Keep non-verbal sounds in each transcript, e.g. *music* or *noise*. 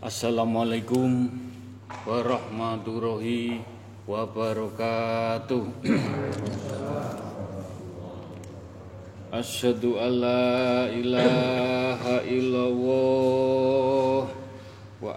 Assalamualaikum warahmatullahi wabarakatuh. Asyhadu an la ilaha illallah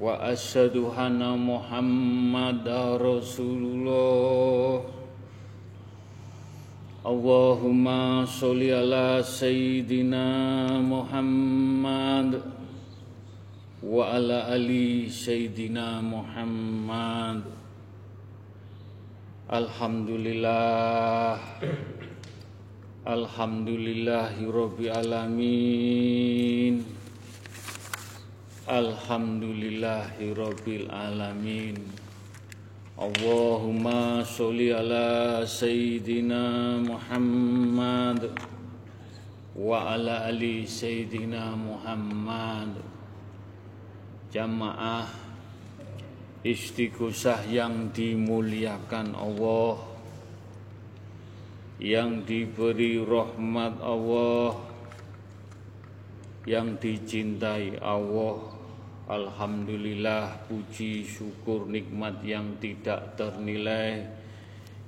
wa asyhadu anna. Allahumma sholli ala sayyidina Muhammad wa ala ali sayyidina Muhammad. Alhamdulillah. Alhamdulillahi alamin rabbil alamin. Allahumma sholli ala sayyidina Muhammad wa ala ali sayyidina Muhammad. Jamaah istighosah yang dimuliakan Allah yang diberi rahmat Allah yang dicintai Allah Alhamdulillah puji syukur nikmat yang tidak ternilai.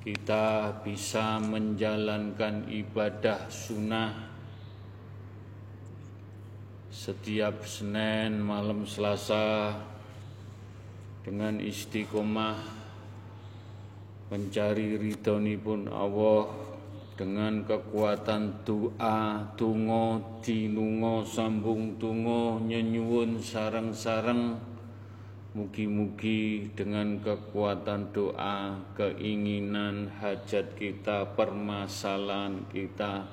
Kita bisa menjalankan ibadah sunnah setiap Senin malam Selasa dengan istiqomah mencari ridhonipun Allah dengan kekuatan doa, tungo, dinungo, sambung tungo, nyenyuun sarang-sarang, mugi-mugi dengan kekuatan doa, keinginan, hajat kita, permasalahan kita,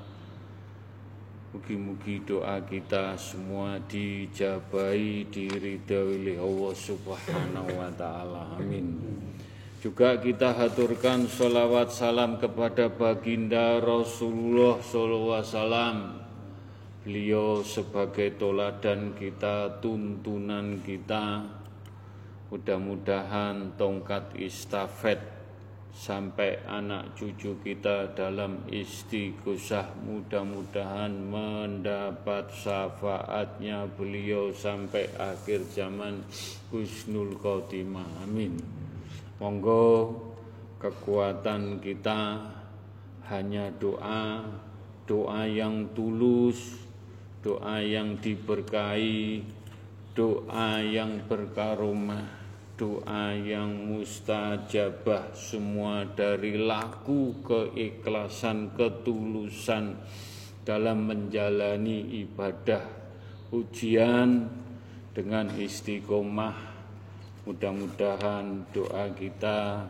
mugi-mugi doa kita semua dijabai, diridhoi oleh Allah Subhanahu wa taala. Amin. Juga kita haturkan sholawat salam kepada baginda Rasulullah SAW. Beliau sebagai toladan kita, tuntunan kita. Mudah-mudahan tongkat istafet sampai anak cucu kita dalam istighosah mudah-mudahan mendapat syafaatnya beliau sampai akhir zaman husnul khotimah amin Monggo kekuatan kita hanya doa, doa yang tulus, doa yang diberkahi, doa yang berkaromah, doa yang mustajabah semua dari laku keikhlasan, ketulusan dalam menjalani ibadah ujian dengan istiqomah Mudah-mudahan doa kita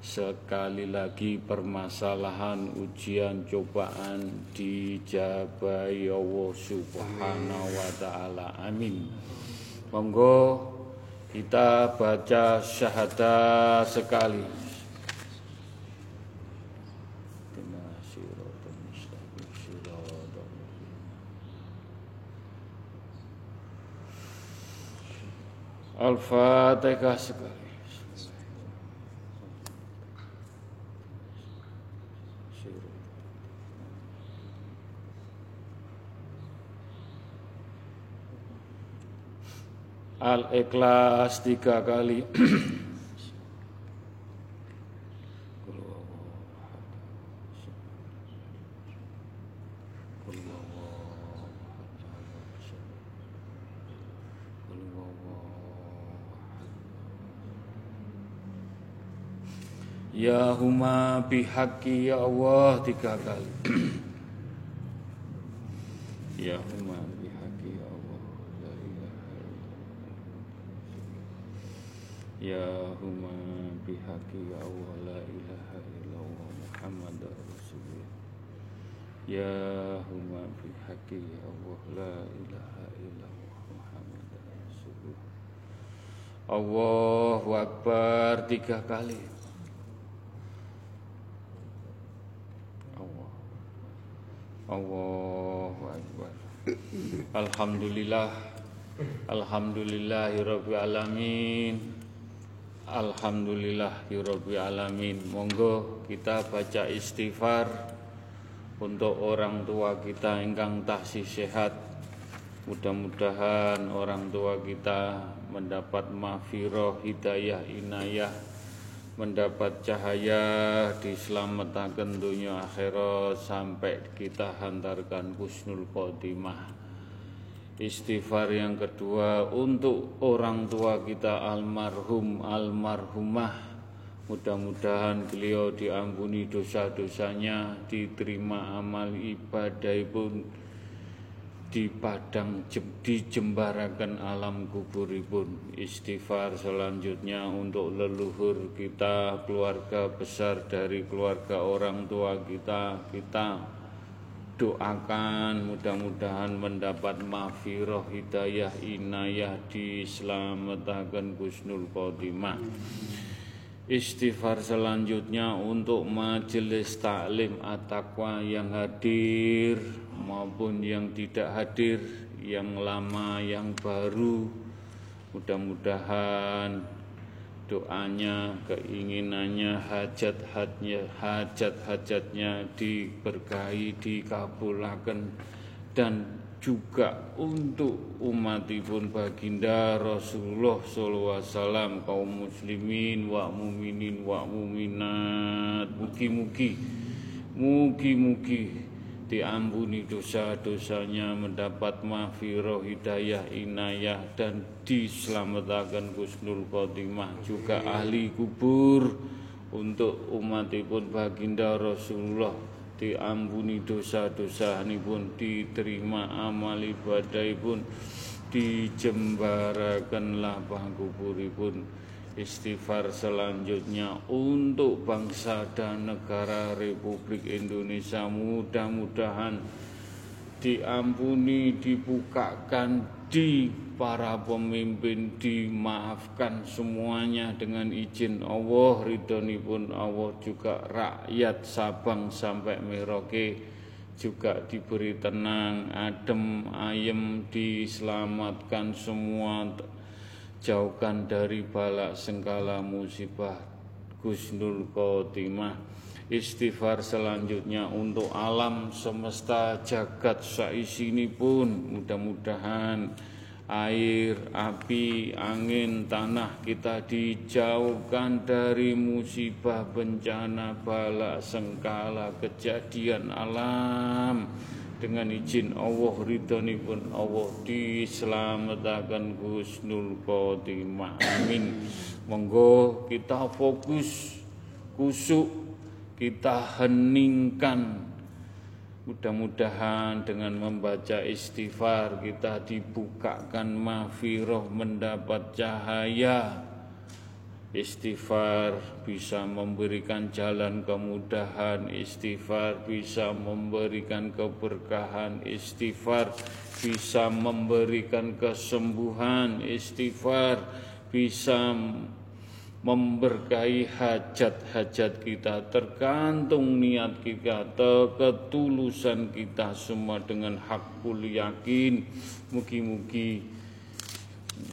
sekali lagi permasalahan ujian cobaan dijabai Allah Subhanahu wa taala. Amin. Monggo kita baca syahadat sekali. Al-Fatihah sekali. Al-Ikhlas tiga kali. *clears throat* Ya huma bihaqi ya Allah tiga kali. *clears throat* ya huma bihaqi ya Allah. La ilaha Ya huma bihaqi ya Allah la ilaha illallah Muhammad Rasulullah. Ya huma bihaqi ya Allah la ilaha illallah Muhammad Rasulullah. Allahu Akbar tiga kali. Allahu Akbar. *laughs* Alhamdulillah. Alhamdulillahirabbil alamin. Alhamdulillahirabbil alamin. Monggo kita baca istighfar untuk orang tua kita ingkang tasih sehat. Mudah-mudahan orang tua kita mendapat mafiroh, hidayah, inayah, mendapat cahaya, diselamatkan dunia akhirat sampai kita hantarkan husnul khotimah. Istighfar yang kedua untuk orang tua kita almarhum almarhumah. Mudah-mudahan beliau diampuni dosa-dosanya, diterima amal ibadah pun di padang dijembarakan alam kuburipun. Istighfar selanjutnya untuk leluhur kita keluarga besar dari keluarga orang tua kita. Kita doakan mudah-mudahan mendapat mafiroh hidayah inayah diselamatkan Gusnul Khotimah. Istighfar selanjutnya untuk majelis taklim at-taqwa yang hadir maupun yang tidak hadir, yang lama, yang baru. Mudah-mudahan doanya, keinginannya, hajat-hajatnya, hajat-hajatnya diberkahi, dikabulkan dan juga untuk umatipun baginda Rasulullah SAW kaum muslimin wa muminin wa muminat mugi-mugi mugi-mugi diampuni dosa-dosanya mendapat mahfirah hidayah inayah dan diselamatkan Gusnul Khotimah juga ahli kubur. Untuk umatipun baginda Rasulullah diampuni dosa-dosa pun diterima amal ibadah pun dijembarakanlah pun istighfar selanjutnya untuk bangsa dan negara Republik Indonesia. Mudah-mudahan diampuni dibukakan di para pemimpin dimaafkan semuanya dengan izin Allah pun Allah juga rakyat Sabang sampai Merauke juga diberi tenang adem ayem diselamatkan semua jauhkan dari balak sengkala musibah Gusnul Khotimah istighfar selanjutnya untuk alam semesta jagat saisi ini pun mudah-mudahan air, api, angin, tanah kita dijauhkan dari musibah, bencana, bala, sengkala, kejadian alam dengan izin Allah ridhoni pun Allah diselamatkan Gusnul Khotimah amin. Monggo kita fokus kusuk kita heningkan. Mudah-mudahan dengan membaca istighfar kita dibukakan mafiroh mendapat cahaya Istighfar bisa memberikan jalan kemudahan Istighfar bisa memberikan keberkahan Istighfar bisa memberikan kesembuhan Istighfar bisa memberkahi hajat-hajat kita tergantung niat kita ketulusan kita semua dengan hakul yakin mugi-mugi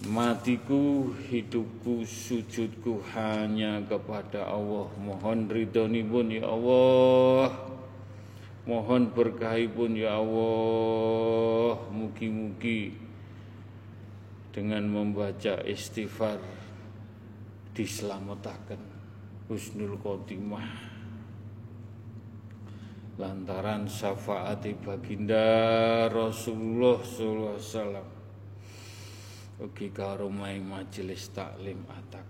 matiku hidupku sujudku hanya kepada Allah. Mohon ridhoni pun ya Allah. Mohon berkahi pun ya Allah. Mugi-mugi dengan membaca istighfar diselamatkan. Husnul khotimah. Lantaran syafaati baginda Rasulullah sallallahu alaihi wasallam ugi karo majelis taklim atak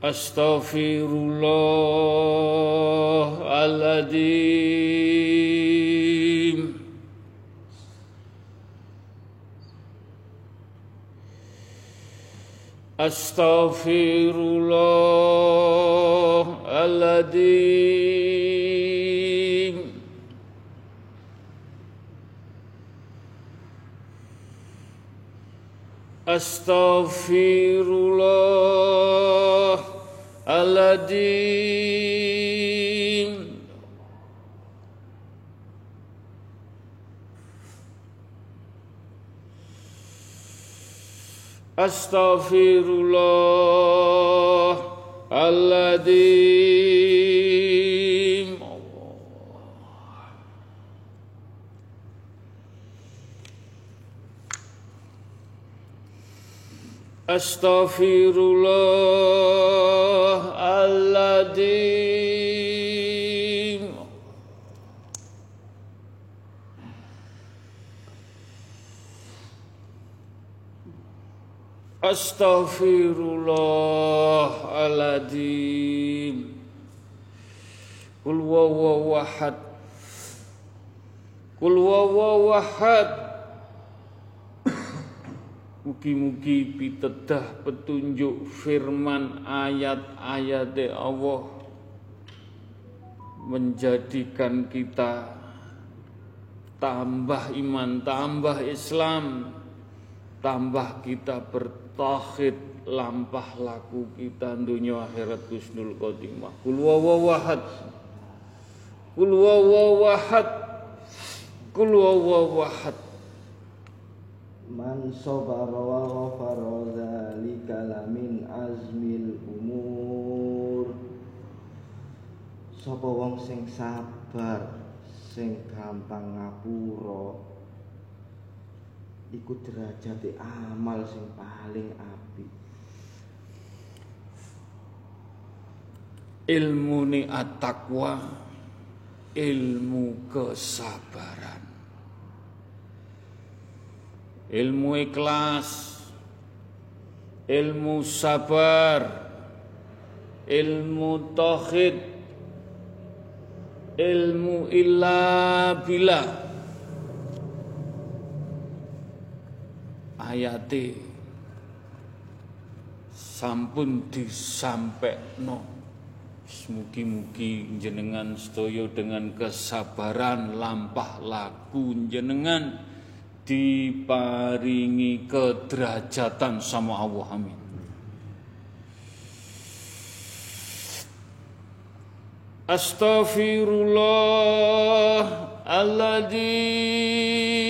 Astaghfirullahaladzim Astaghfirullahaladzim Astaghfirullahaladzim Astaghfirullahaladzim Astaghfirullahaladzim Astaghfirullahaladzim Kul wawawahad Kul wawawahad Mugi-mugi pitedah petunjuk firman ayat-ayat Allah Menjadikan kita tambah iman, tambah Islam Tambah kita bertauhid lampah laku kita dunia akhirat husnul khotimah. Kul wawawahad kul wawawahad kul wawawahad Man sabara wa ghafara dzalika lamin azmil umur. Sapa wong sing sabar sing gampang ngapura iku derajate amal sing paling apik. Ilmu ni at-taqwa ilmu kesabaran. Ilmu ikhlas ilmu sabar ilmu tauhid ilmu illa billah ayate sampun disampekno. Mugi-mugi jenengan sedaya dengan kesabaran lampah laku jenengan diparingi kederajatan sama Allah. Amin. Astaghfirullahaladzim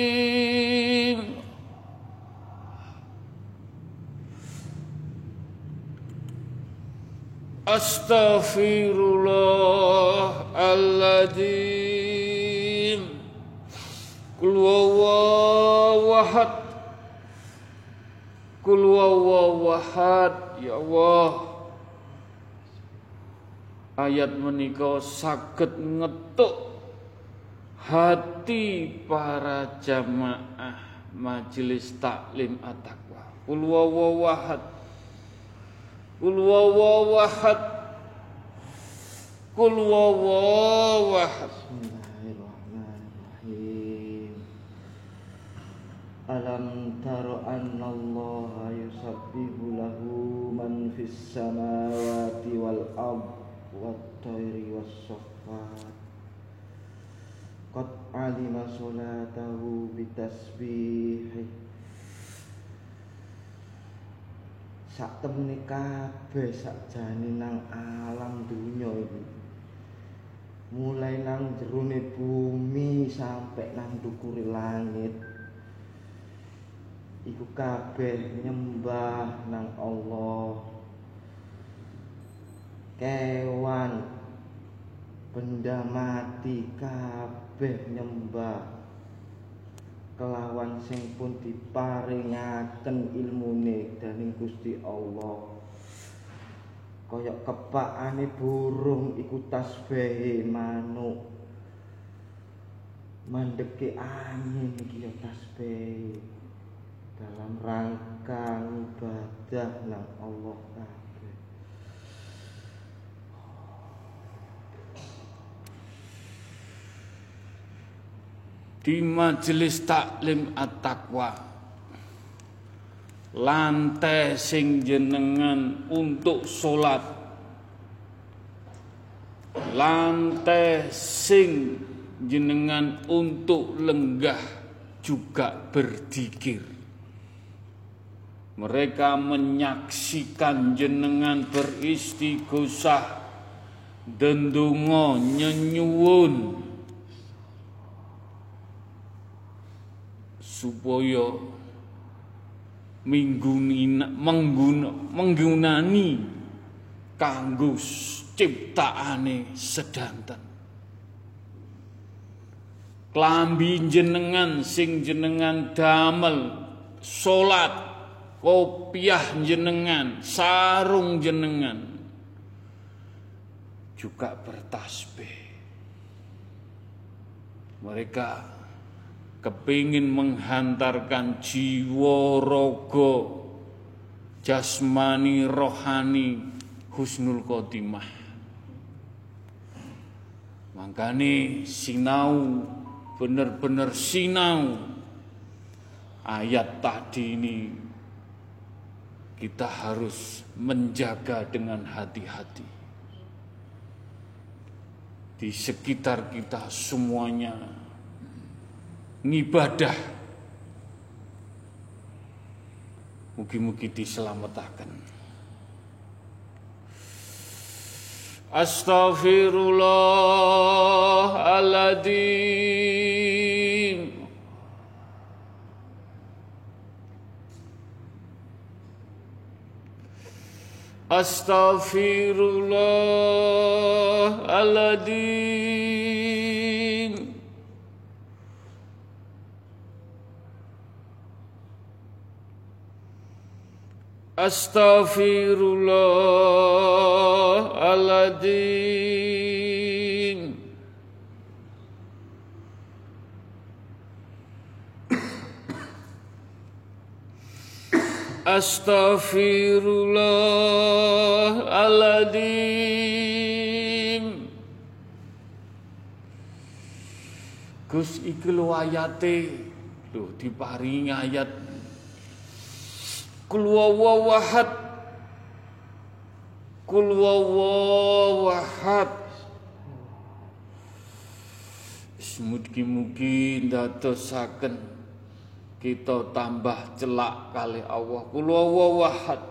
Astaghfirullahaladzim Kul wawawahad Kul wawawahad Ya Allah. Ayat menika saged ngetuk hati para jamaah majelis taklim at-taqwa. Kul wawawahad Kul wawawahad Kul wawawahad Bismillahirrahmanirrahim. Alam taro anna Allah yusabbihu lahu man fis samawati wal ard wat tayri was saffat. Qad alima salatahu bitasbihih sak temene kabeh sakjane nang alam dunya iki mulai nang jerone bumi sampai nang dukure langit. Iku kabeh nyembah nang Allah. Kewan benda mati kabeh nyembah kelawan sing pun diparingaken ilmune dening Gusti Allah. Kaya kepakane burung iku tasbihe manuk. Mandeke angin iki ya tasbih dalam rangka ibadah nang Allah kabeh di majelis taklim at-taqwa. Lantai sing jenengan untuk sholat. Lantai sing jenengan untuk lenggah juga berdikir. Mereka menyaksikan jenengan beristighosah. Dendungo nyenyuwun supaya mingguni mengguna, menggunani kanggo ciptaane sedanten. Klambi jenengan sing jenengan damel salat kopiah jenengan sarung jenengan juga bertasbih. Mereka kepingin menghantarkan jiwa rogo jasmani rohani husnul khotimah. Makanya sinau benar-benar sinau ayat tadi ini kita harus menjaga dengan hati-hati. Di sekitar kita semuanya ngibadah. Mugi-mugi diselamatkan. Astaghfirullahaladzim. Astaghfirullahaladzim Astaghfirullahaladzim *coughs* Astaghfirullahaladzim Gus iki lho ayate. Lho diparingi ayat Kul wawahad Kul wawahad Mugi-mugi ndadosaken kita tambah celak kali Allah. Kul wawahad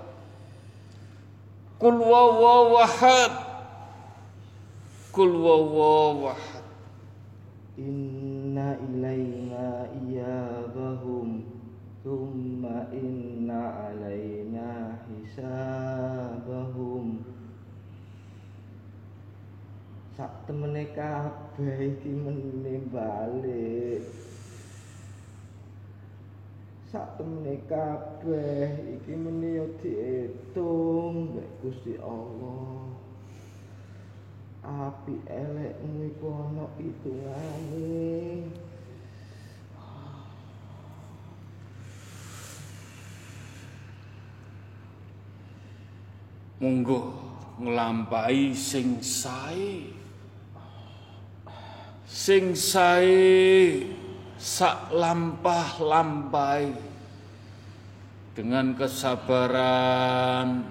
Kul wawahad Kul wawahad Inna ilaina Temene kabeh iki meneh balik. Sak temene kabeh iki meneh yo diitung Gusti Allah. Api elekmu iku ana hitungane. Monggo nglampahi sing sae sing sae sak lampah-lampahi dengan kesabaran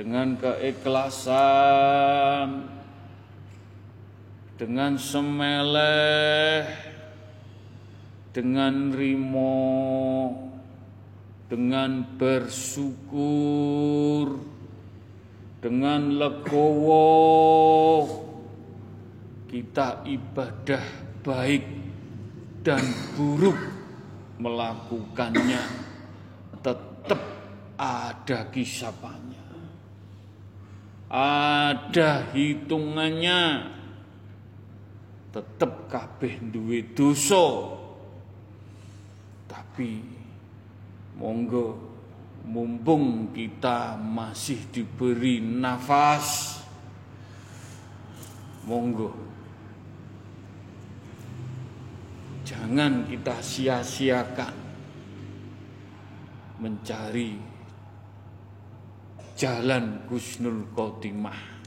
dengan keikhlasan dengan semeleh dengan rimo dengan bersyukur, dengan legowo, kita ibadah baik dan buruk melakukannya. Tetap ada kisapannya. ada hitungannya. Tetep kabeh duwe dosa. Tapi monggo mumpung kita masih diberi nafas monggo jangan kita sia-siakan mencari jalan Gusnul Khotimah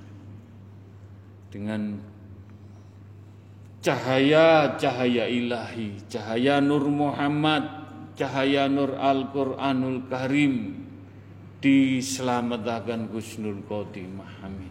dengan cahaya-cahaya ilahi, cahaya Nur Muhammad, cahaya Nur Al-Quranul Karim diselamatkan Gusnul Khotimah. Amin.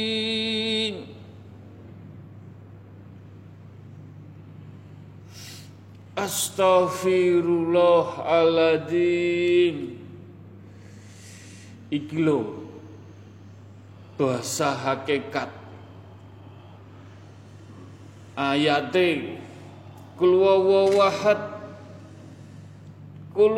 Astaghfirullahaladzim Iki lho bahasa hakikat. Ayate kul wawahad kul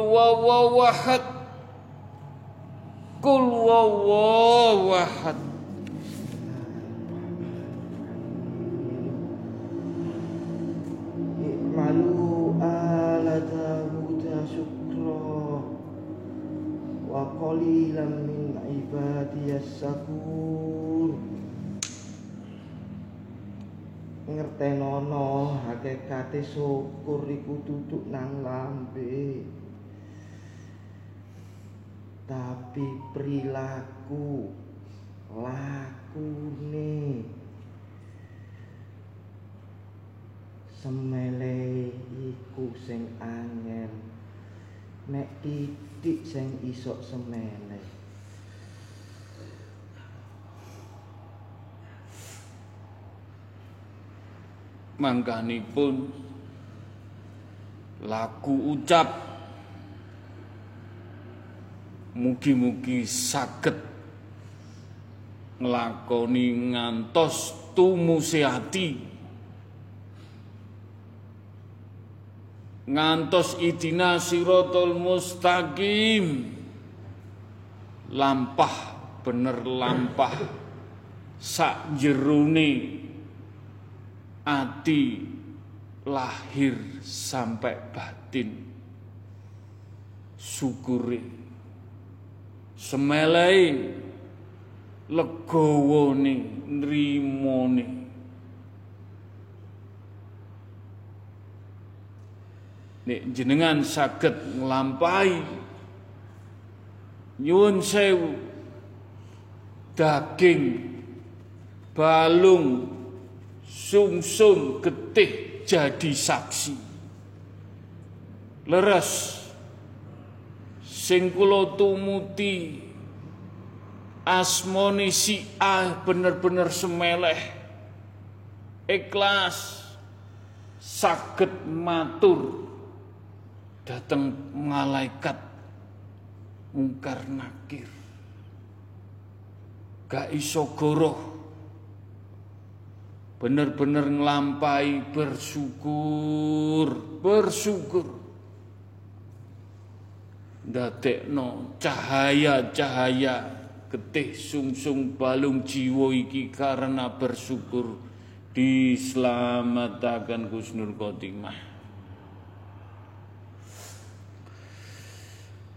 qalilan min ibadiyas syakur ngertenono hakikate syukur iku duduk nang lambe. Tapi perilaku lakune semele iku sing angel. Nek titik sing isok semele mangkanipun laku ucap mugi-mugi saged nglakoni ngantos tumuse ati ngantos idina siratal mustaqim. Lampah bener lampah. Sak jerone ati lahir sampai batin. Syukure. Semelai legawone nrimone nek jenengan saged nglampahi nyuwun sewu daging balung sungsum getih jadi saksi. Leres sing kula tumuti asmone si A bener-bener semeleh ikhlas saged matur dateng malaikat mungkar nakir. Gak iso goroh. Bener-bener ngelampai bersyukur bersyukur. Ndadekno cahaya-cahaya getih sungsung balung jiwa iki karena bersyukur. Diselamatkan Gusnul Khotimah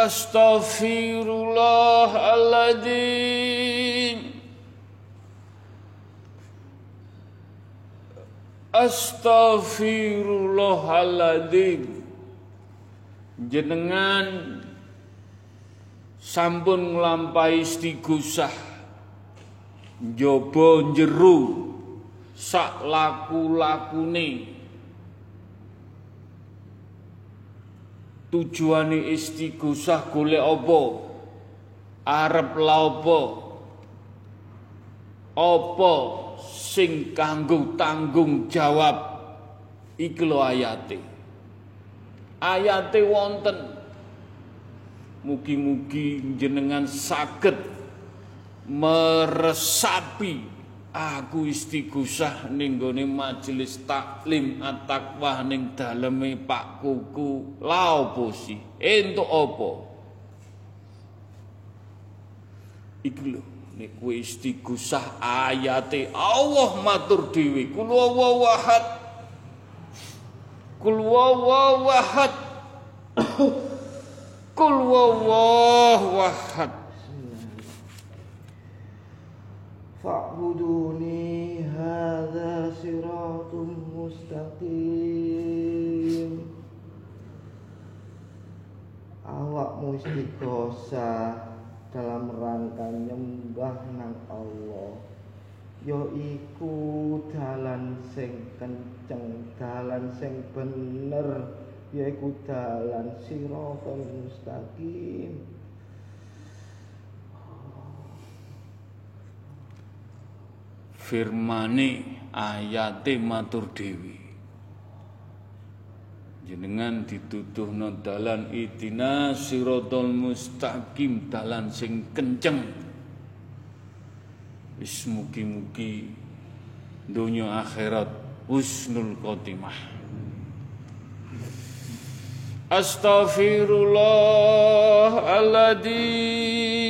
Astaghfirullahaladzim Astaghfirullahaladzim Jenengan sampun nglampahi istigusah. Njaba njero sak laku-lakune tujuane istighosah golek apa? Arep la apa? Apa sing kanggo tanggung jawab? Iki lho ayate. Ayate wonten. Mugi-mugi jenengan saged meresapi Aku istighosah ning majelis taklim at-taqwa ning daleme Pak Kuku. La opo sih? Entuk apa? Iki lho, nek kowe ayate Allah matur dhewe. Kul wahad. Kul wahad. Kul. Fa'buduni hadza siratum mustaqim awakmu istighosah dalam rangka nyembah nang Allah iku dalan sing kenceng dalan sing bener yaiku dalan siratal mustaqim firmane ayate matur dewi. Jenengan dituduhno dalan itina siratal mustaqim dalan sing kenceng. Wis mugi-mugi donya akhirat husnul khotimah. Astaghfirullahaladzim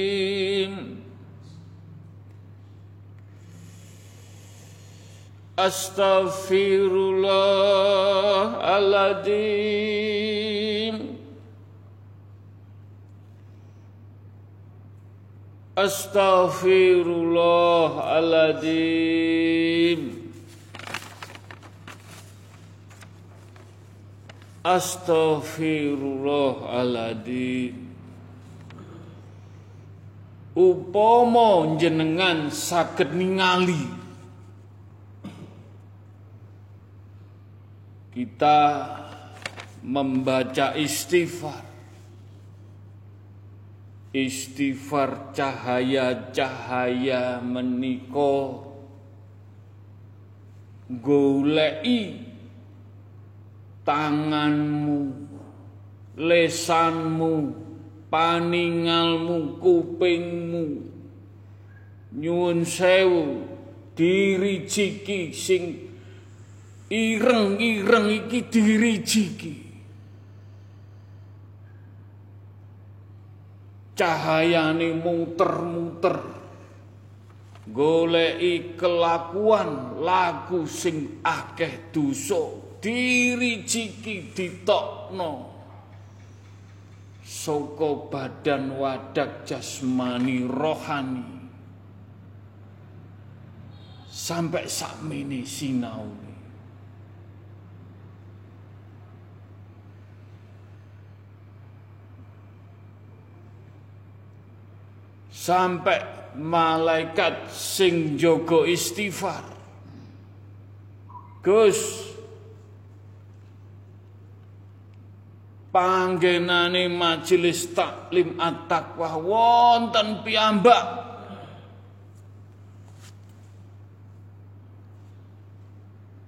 Astaghfirullahaladzim. Astaghfirullahaladzim. Astaghfirullahaladzim. Upomo jenengan sakit ningali kita membaca istighfar. Istighfar cahaya-cahaya meniko golei tanganmu lesanmu paningalmu kupingmu. Nyuwun sewu diri ciki sing ireng-ireng iki dirijiki. Cahayane muter-muter. Goleki kelakuan laku sing akeh dosa dirijiki ditokno. Saka badan wadak jasmani rohani. Sampai sakmene sinau sampai malaikat sing jogo istighfar. Gus panggenane majelis taklim at-taqwa wonten piyambak.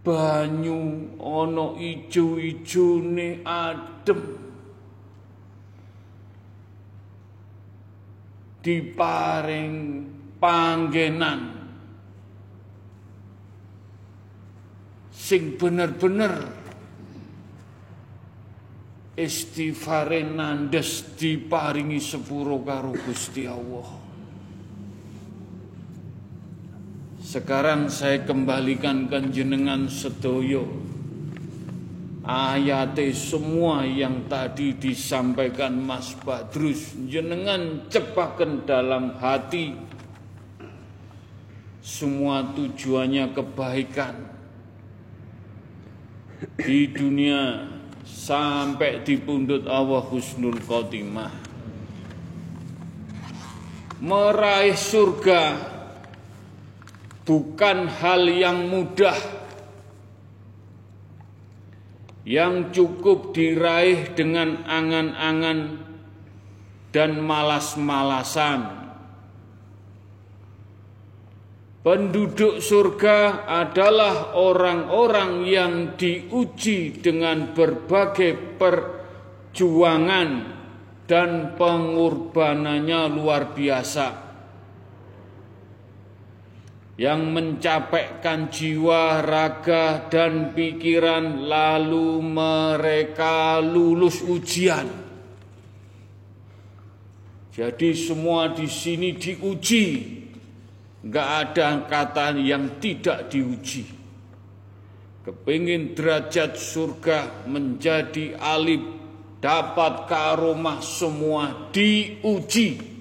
Banyu ana ijo-ijone adem diparing panggenan sing bener-bener istighfare nandes diparingi sepuro karo Gusti Allah. Sekarang saya kembalikan ke jenengan sedoyo ayat semua yang tadi disampaikan Mas Badrus jenengan cepakan dalam hati. Semua tujuannya kebaikan. Di dunia sampai di pundut Allah husnul khotimah. Meraih surga bukan hal yang mudah yang cukup diraih dengan angan-angan dan malas-malasan Penduduk surga adalah orang-orang yang diuji dengan berbagai perjuangan dan pengorbanannya luar biasa. Yang mencapaikan jiwa, raga, dan pikiran lalu mereka lulus ujian. Jadi semua di sini diuji Gak ada kata yang tidak diuji. Kepingin derajat surga menjadi alif dapat karomah semua diuji.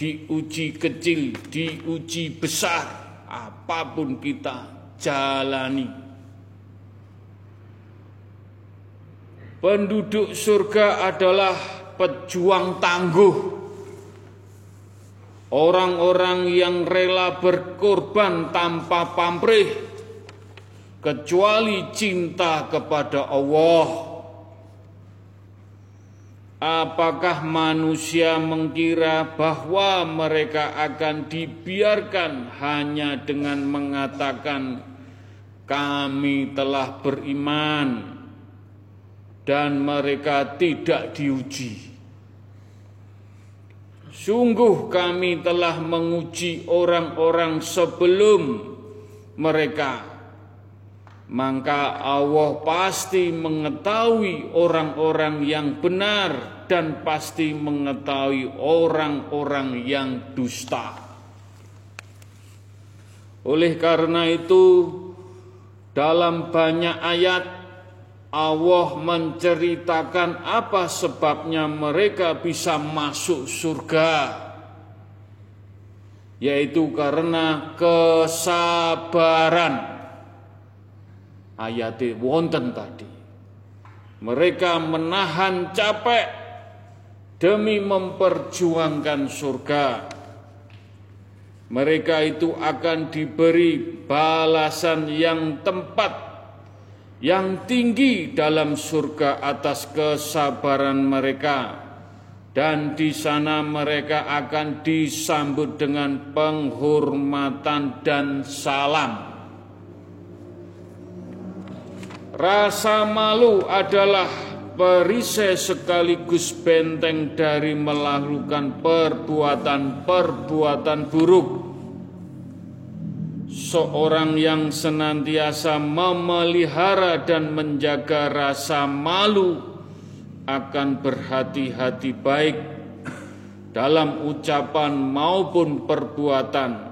Diuji kecil, diuji besar, apa pun kita jalani. Penduduk surga adalah pejuang tangguh Orang-orang yang rela berkorban tanpa pamrih kecuali cinta kepada Allah. Apakah manusia mengira bahwa mereka akan dibiarkan hanya dengan mengatakan kami telah beriman dan mereka tidak diuji? Sungguh kami telah menguji orang-orang sebelum mereka. Maka Allah pasti mengetahui orang-orang yang benar dan pasti mengetahui orang-orang yang dusta. Oleh karena itu, dalam banyak ayat Allah menceritakan apa sebabnya mereka bisa masuk surga yaitu karena kesabaran ayat wonten tadi. Mereka menahan capek demi memperjuangkan surga. Mereka itu akan diberi balasan yang tempat yang tinggi dalam surga atas kesabaran mereka. Dan di sana mereka akan disambut dengan penghormatan dan salam. Rasa malu adalah perisai sekaligus benteng dari melakukan perbuatan-perbuatan buruk. Seorang yang senantiasa memelihara dan menjaga rasa malu akan berhati-hati baik dalam ucapan maupun perbuatan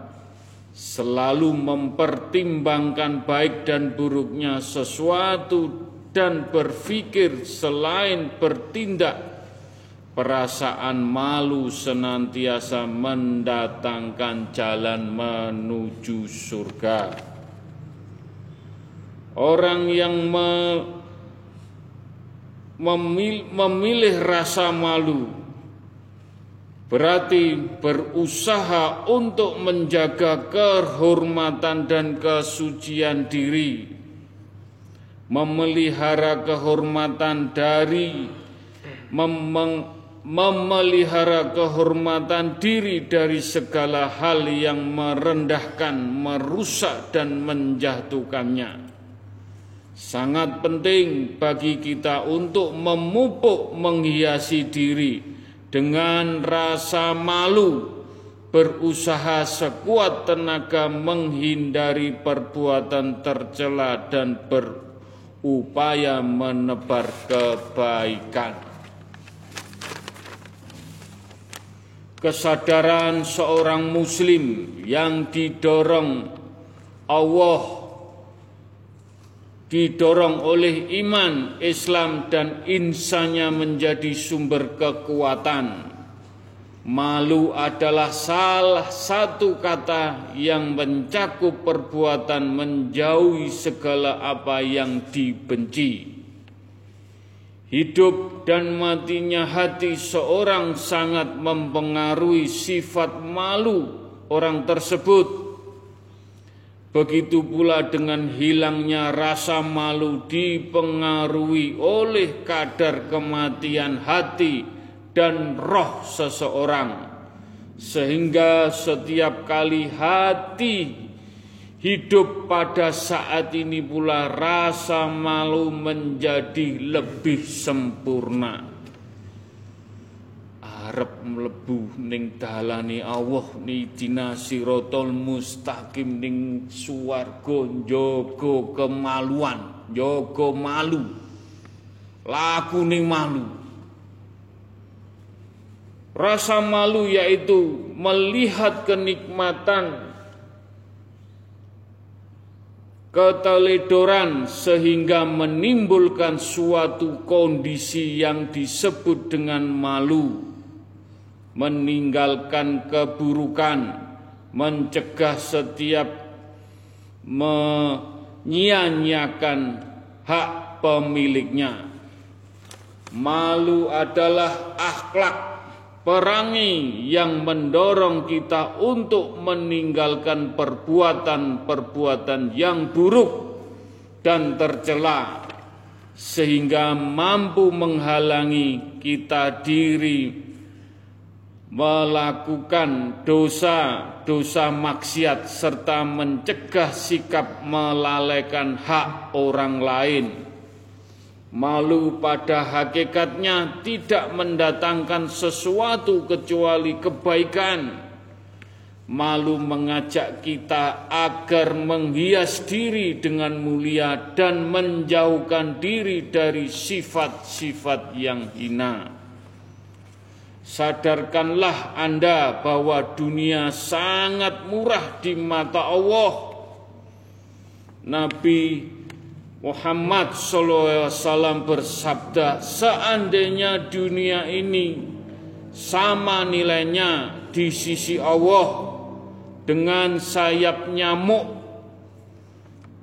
selalu mempertimbangkan baik dan buruknya sesuatu dan berpikir selain bertindak Perasaan malu senantiasa mendatangkan jalan menuju surga. Orang yang me, memil, memilih rasa malu berarti berusaha untuk menjaga kehormatan dan kesucian diri, memelihara kehormatan dari memeng, memelihara kehormatan diri dari segala hal yang merendahkan, merusak, dan menjatuhkannya. Sangat penting bagi kita untuk memupuk, menghiasi diri dengan rasa malu berusaha sekuat tenaga menghindari perbuatan tercela dan berupaya menebar kebaikan. Kesadaran seorang muslim yang didorong Allah didorong oleh iman, Islam dan insanya menjadi sumber kekuatan Malu adalah salah satu kata yang mencakup perbuatan menjauhi segala apa yang dibenci. Hidup dan matinya hati seorang sangat mempengaruhi sifat malu orang tersebut. Begitu pula dengan hilangnya rasa malu dipengaruhi oleh kadar kematian hati dan roh seseorang. Sehingga setiap kali hati hidup pada saat ini pula rasa malu menjadi lebih sempurna arep mlebu ning dalane Allah ni dina sirotol mustaqim ning swarga njaga kemaluan njaga malu laku ning malu. Rasa malu yaitu melihat kenikmatan keteledoran sehingga menimbulkan suatu kondisi yang disebut dengan malu meninggalkan keburukan mencegah setiap menyia-nyiakan hak pemiliknya. Malu adalah akhlak perangi yang mendorong kita untuk meninggalkan perbuatan-perbuatan yang buruk dan tercela sehingga mampu menghalangi kita diri melakukan dosa-dosa maksiat serta mencegah sikap melalaikan hak orang lain Malu pada hakikatnya tidak mendatangkan sesuatu kecuali kebaikan. Malu mengajak kita agar menghias diri dengan mulia dan menjauhkan diri dari sifat-sifat yang hina. Sadarkanlah Anda bahwa dunia sangat murah di mata Allah. Nabi Muhammad SAW bersabda, seandainya dunia ini sama nilainya di sisi Allah dengan sayap nyamuk,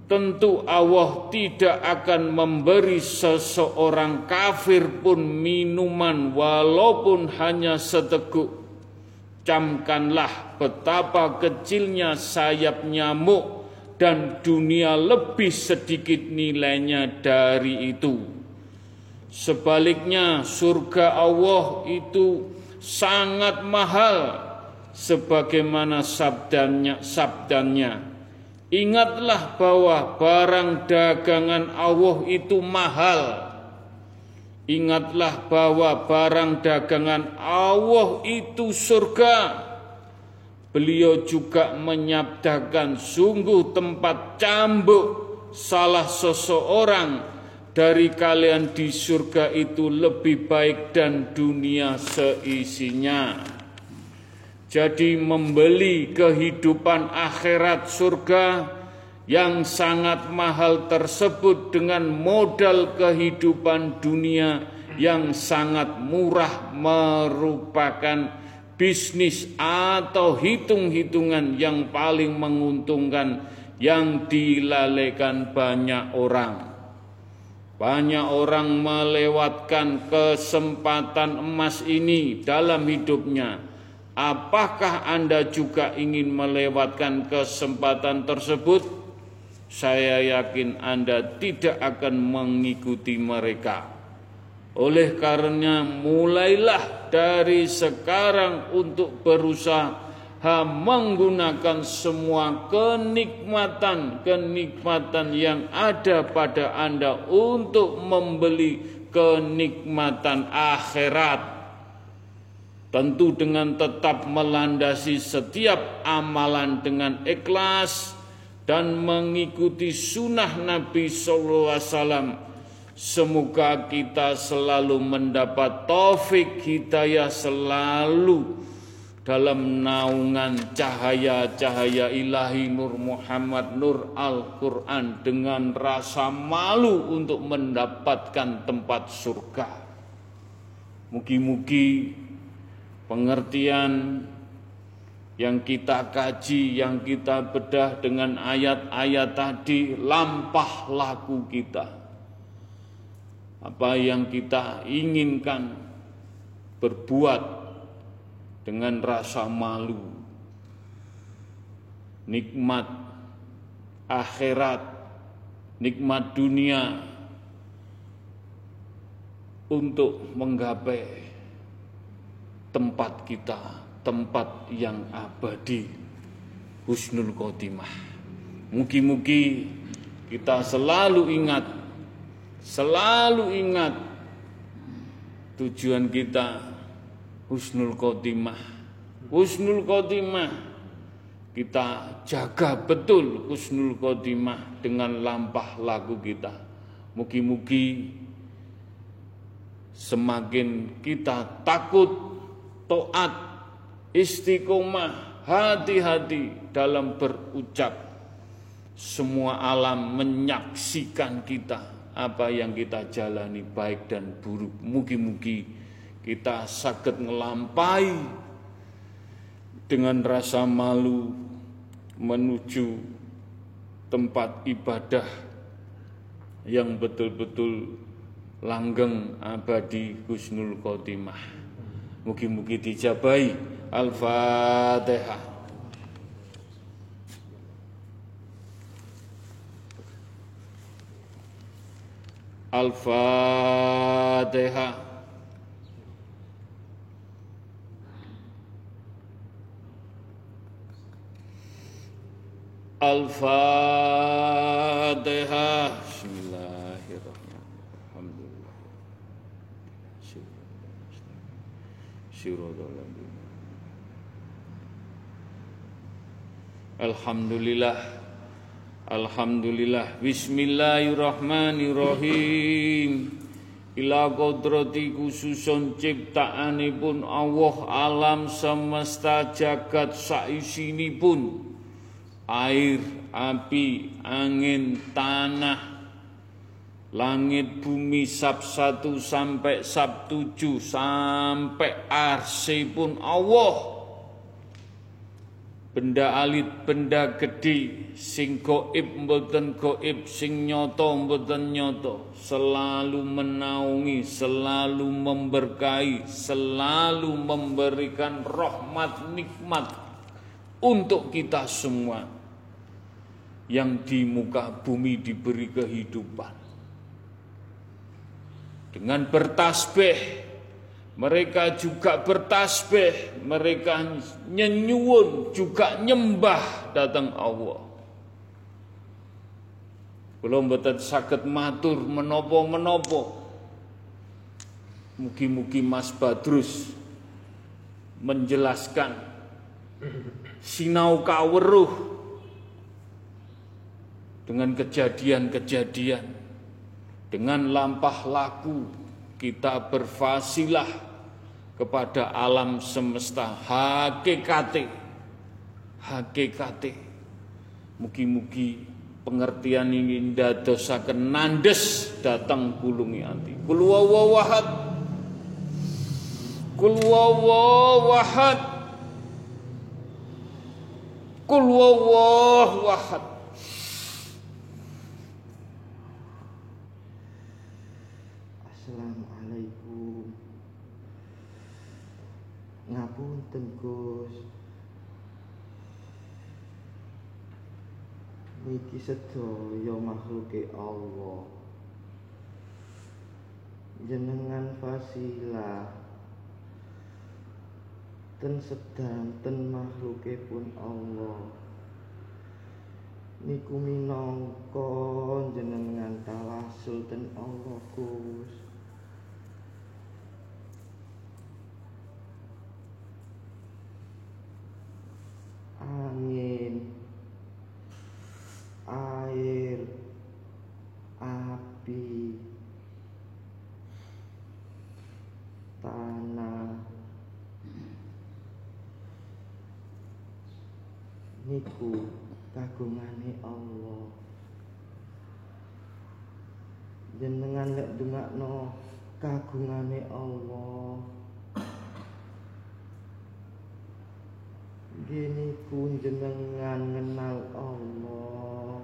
tentu Allah tidak akan memberi seseorang kafir pun minuman walaupun hanya seteguk. Camkanlah betapa kecilnya sayap nyamuk dan dunia lebih sedikit nilainya dari itu. Sebaliknya surga Allah itu sangat mahal sebagaimana sabdanya sabdanya Ingatlah bahwa barang dagangan Allah itu mahal. Ingatlah bahwa barang dagangan Allah itu surga. Beliau juga menyabdakan sungguh tempat cambuk salah seseorang dari kalian di surga itu lebih baik dan dunia seisinya. Jadi membeli kehidupan akhirat surga yang sangat mahal tersebut dengan modal kehidupan dunia yang sangat murah merupakan bisnis atau hitung-hitungan yang paling menguntungkan yang dilalaikan banyak orang. Banyak orang melewatkan kesempatan emas ini dalam hidupnya. Apakah Anda juga ingin melewatkan kesempatan tersebut? Saya yakin Anda tidak akan mengikuti mereka. Oleh karenanya mulailah dari sekarang untuk berusaha menggunakan semua kenikmatan-kenikmatan yang ada pada Anda untuk membeli kenikmatan akhirat. Tentu dengan tetap melandasi setiap amalan dengan ikhlas dan mengikuti sunnah Nabi Sallallahu Alaihi Wasallam. Semoga kita selalu mendapat taufik hidayah selalu dalam naungan cahaya-cahaya ilahi Nur Muhammad Nur Al-Quran dengan rasa malu untuk mendapatkan tempat surga. Mugi-mugi pengertian yang kita kaji, yang kita bedah dengan ayat-ayat tadi lampah laku kita. Apa yang kita inginkan berbuat dengan rasa malu. Nikmat akhirat, nikmat dunia untuk menggapai tempat kita, tempat yang abadi, husnul khotimah. Mugi-mugi kita selalu ingat, selalu ingat tujuan kita husnul khotimah. Husnul khotimah kita jaga betul husnul khotimah dengan lampah lagu kita. Mugi-mugi semakin kita takut toat, istiqomah, hati-hati dalam berucap. Semua alam menyaksikan kita apa yang kita jalani baik dan buruk. Mugi-mugi kita sakit ngelampai dengan rasa malu menuju tempat ibadah yang betul-betul langgeng abadi husnul khotimah. Mugi-mugi dijabai Al-Fatihah. Al-Fatihah. Al-Fatihah. Alhamdulillah. Alhamdulillah. Bismillahirrahmanirrahim. Ila kodrati khususun ciptaanipun Allah alam semesta jagat pun Air, api, angin, tanah, Langit bumi sab satu sampai sab tujuh sampai arsi pun Allah benda alit benda gede sing goib mboten goib sing nyoto mboten nyoto selalu menaungi selalu memberkahi selalu memberikan rahmat nikmat untuk kita semua yang di muka bumi diberi kehidupan. Dengan bertasbih mereka juga bertasbih, mereka nyenyuun juga nyembah datang Allah. Belum betul sakit matur menopo-menopo. Mugi-mugi Mas Badrus menjelaskan sinau kaweruh dengan kejadian-kejadian dengan lampah laku kita berfasilah kepada alam semesta. Hakikate hakikate mugi-mugi pengertian ini ndadosaken nandes datang kulungi anti kul wawahad kul wawahad kul wawahad ngapunten Gus. Niki sedaya makhluke Allah. Jenengan fasilah ten sedanten makhluke pun Allah. Niku minangka jenengan tawasul ten Allah Gus angin, air, api, tanah, niku kagungane Allah. Jenengan lek dungakno kagungane Allah. Gini pun jenengan kenal Allah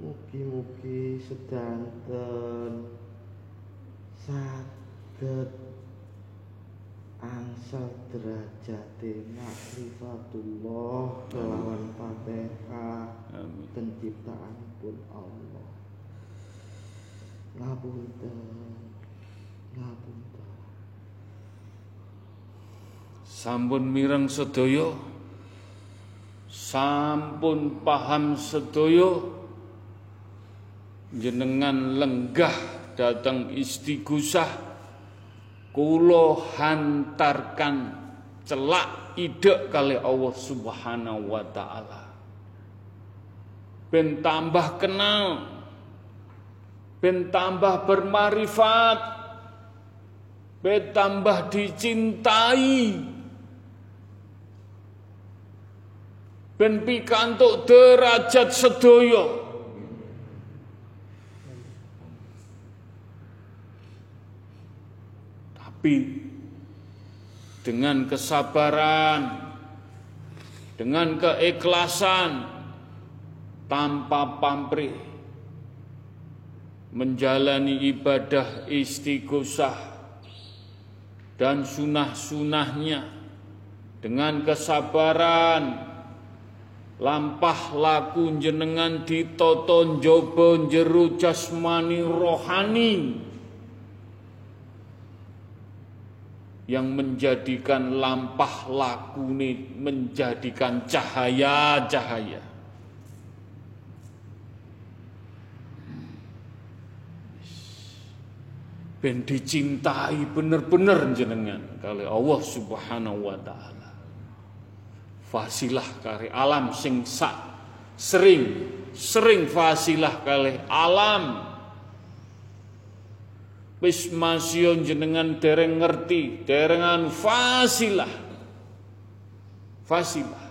Mugi-mugi sedanten saged angsal derajate makrifatullah kelawan Fatihah dan ciptaanipun Allah. Ngapunten. Ngapunten. Sampun mireng sedaya. Sampun paham sedaya. Jenengan lenggah datang istighosah kula hantarkan celak ide kali Allah Subhanahu wa taala. Ben tambah kenal, ben tambah bermarifat, ben tambah dicintai. Ben pikantuk derajat sedaya. Tapi dengan kesabaran, dengan keikhlasan, tanpa pamrih, menjalani ibadah istighosah dan sunah-sunahnya dengan kesabaran, lampah laku jenengan ditoto njaba jero jasmani rohani yang menjadikan lampah laku ini menjadikan cahaya-cahaya. Ben dicintai bener-bener jenengan kali Allah Subhanahu wa taala. Fasilah kali alam sing sak sering sering fasilah kali alam. Wis masyon jenengan dereng ngerti derengan fasilah. Fasilah.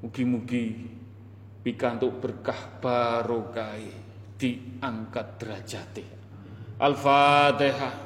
Mugi-mugi pikantuk berkah barokah diangkat derajate. Al-fatihah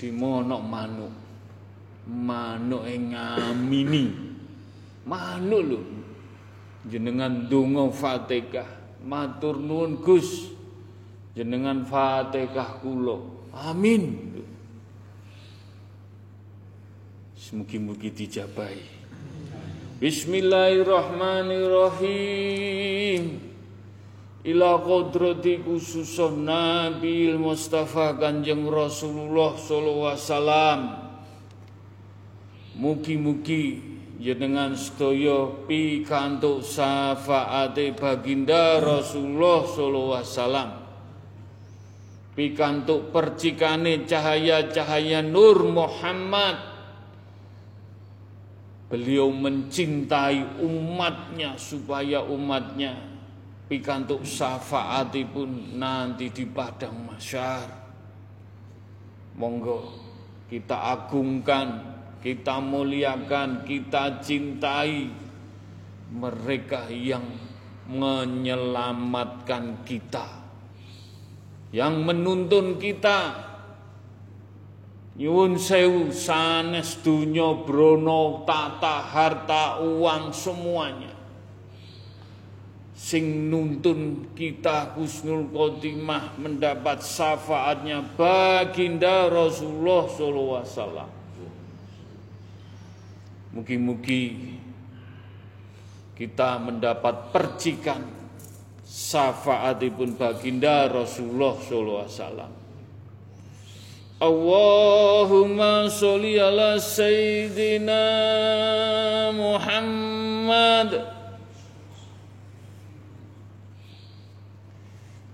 Dimono manuk. Manuk yang ngamini. Manuk lho. Jenengan donga Fatihah. Matur nuwun Gus. Jenengan Fatihah kula. Amin. Semugi-mugi dijabahi. Bismillahirrahmanirrahim. Ila kodrati khususun Nabi Mustafa Kanjeng Rasulullah sallallahu wasallam. Mugi-mugi jenengan sedaya pikantuk syafaate baginda Rasulullah sallallahu wasallam pikantuk percikane cahaya-cahaya Nur Muhammad. Beliau mencintai umatnya supaya umatnya pikantuk syafaatipun nanti di padang masyar. Monggo kita agungkan, kita muliakan, kita cintai mereka yang menyelamatkan kita yang menuntun kita nyuwun sewu sanes dunya brono tata harta uang semuanya sing nuntun kita husnul khotimah mendapat syafaatnya baginda Rasulullah sallallahu alaihi wasallam. Mugi-mugi kita mendapat percikan syafaatipun baginda Rasulullah sallallahu alaihi wasallam. Allahumma sholli ala sayyidina Muhammad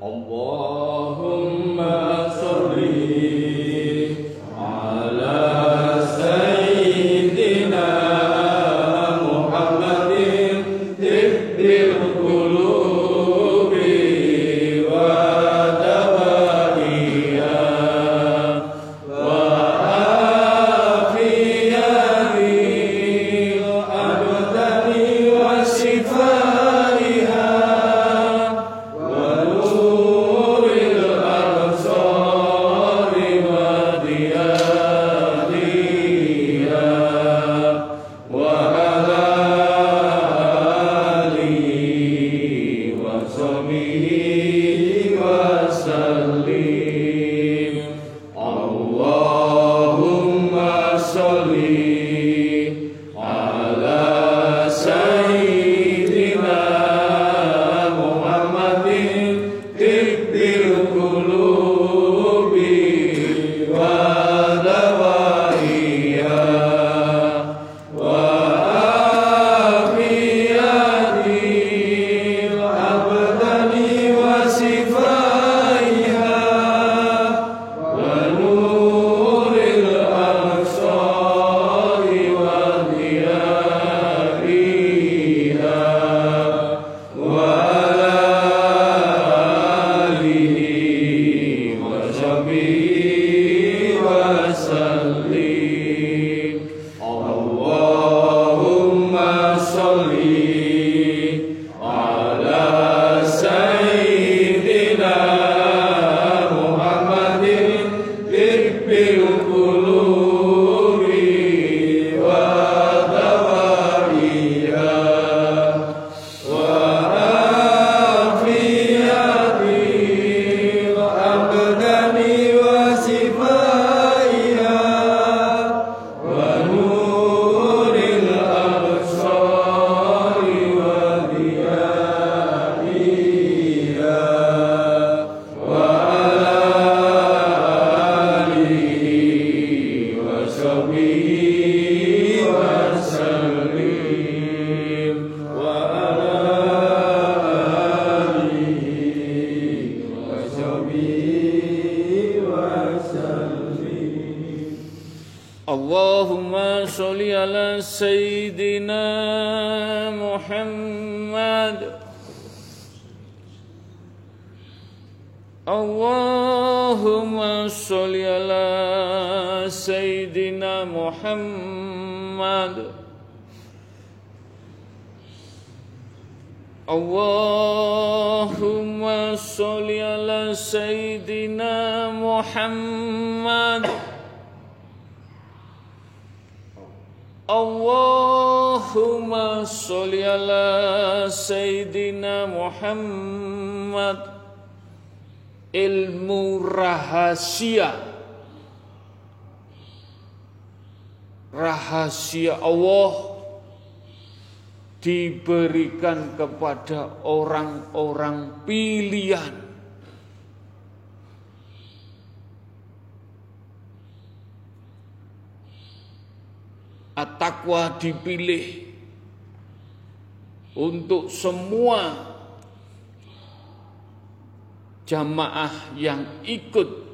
Allahumma sholli rahasia. Rahasia Allah diberikan kepada orang-orang pilihan. At-taqwa dipilih untuk semua jamaah yang ikut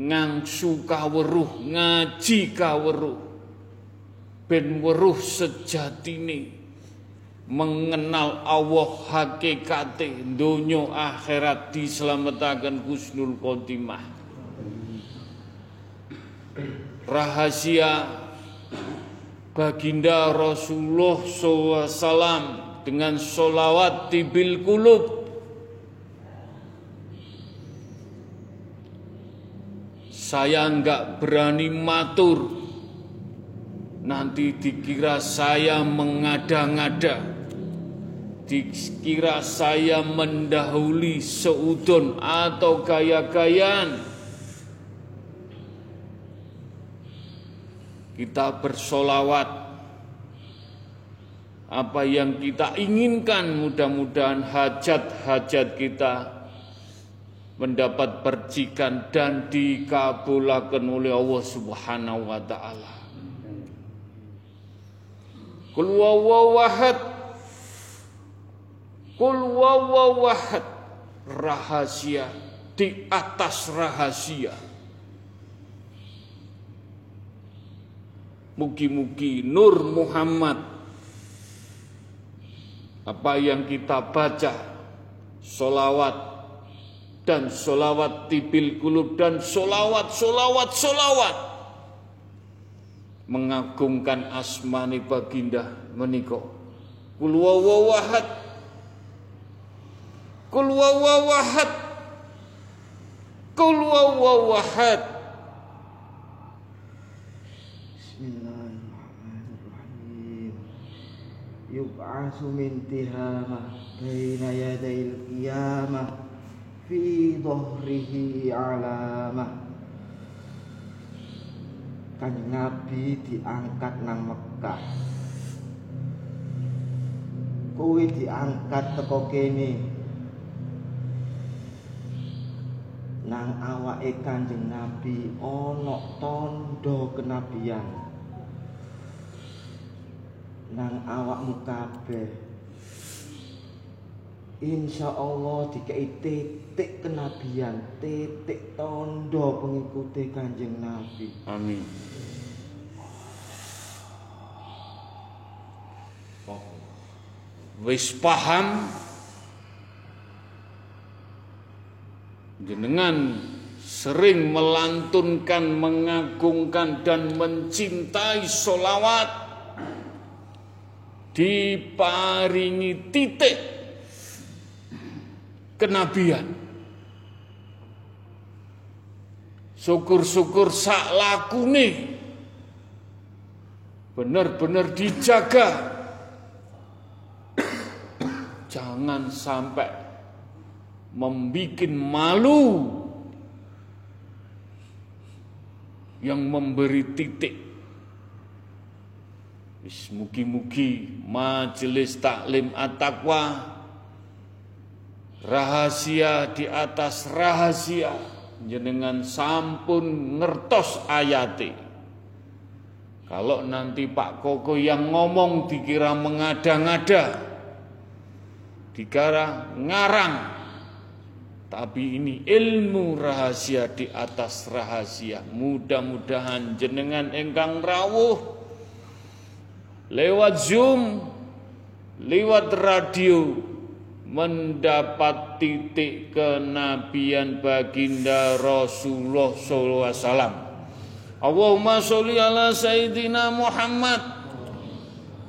ngangsu kaweruh ngaji kaweruh. Ben weruh sejatine. Mengenal Allah hakikate donya akhirat dislametaken husnul khotimah. Rahasia baginda Rasulullah SAW dengan solawat tibil kulub saya nggak berani matur. Nanti dikira saya mengada-ngada. Dikira saya mendahului seudon atau gaya-gayaan. Kita bersolawat. Apa yang kita inginkan mudah-mudahan hajat-hajat kita mendapat percikan dan dikabulkan oleh Allah Subhanahu wa taala. Kul wawahad Kul wawahad rahasia di atas rahasia. Mugi-mugi Nur Muhammad apa yang kita baca solawat dan solawat tibil kulub dan solawat, solawat, solawat. Mengagungkan asmani baginda meniko kul wawahad kul wawahad kul wawahad Bismillahirrahmanirrahim. Yub'asu min tihamah Baina yadayil qiyamah fi dhahrihi alamah Kanjeng Nabi diangkat nang Mekah. Kowe diangkat teko kene. Nang awake Kanjeng Nabi ana tondo kenabian. Nang awakmu kabeh Insya Allah dikei titik kenabian, titik tondo pengikuti kanjeng Nabi. Amin. Wis paham jenengan sering melantunkan, mengagungkan dan mencintai solawat diparingi titik kenabian. Syukur-syukur sak lakune benar-benar dijaga. Jangan sampai membuat malu yang memberi titik. Mugi-mugi majelis taklim at-taqwa rahasia di atas rahasia. Jenengan sampun ngertos ayati. Kalau nanti Pak Koko yang ngomong dikira mengada-ngada dikira ngarang. Tapi ini ilmu rahasia di atas rahasia. Mudah-mudahan jenengan engkang rawuh. Lewat zoom lewat radio mendapat titik kenabian baginda Rasulullah SAW. Allahumma sholli ala Sayyidina Muhammad.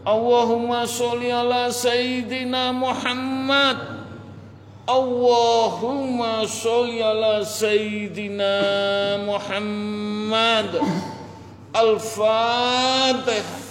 Allahumma sholli ala Sayyidina Muhammad. Allahumma sholli ala Sayyidina Muhammad. Al-Fatihah.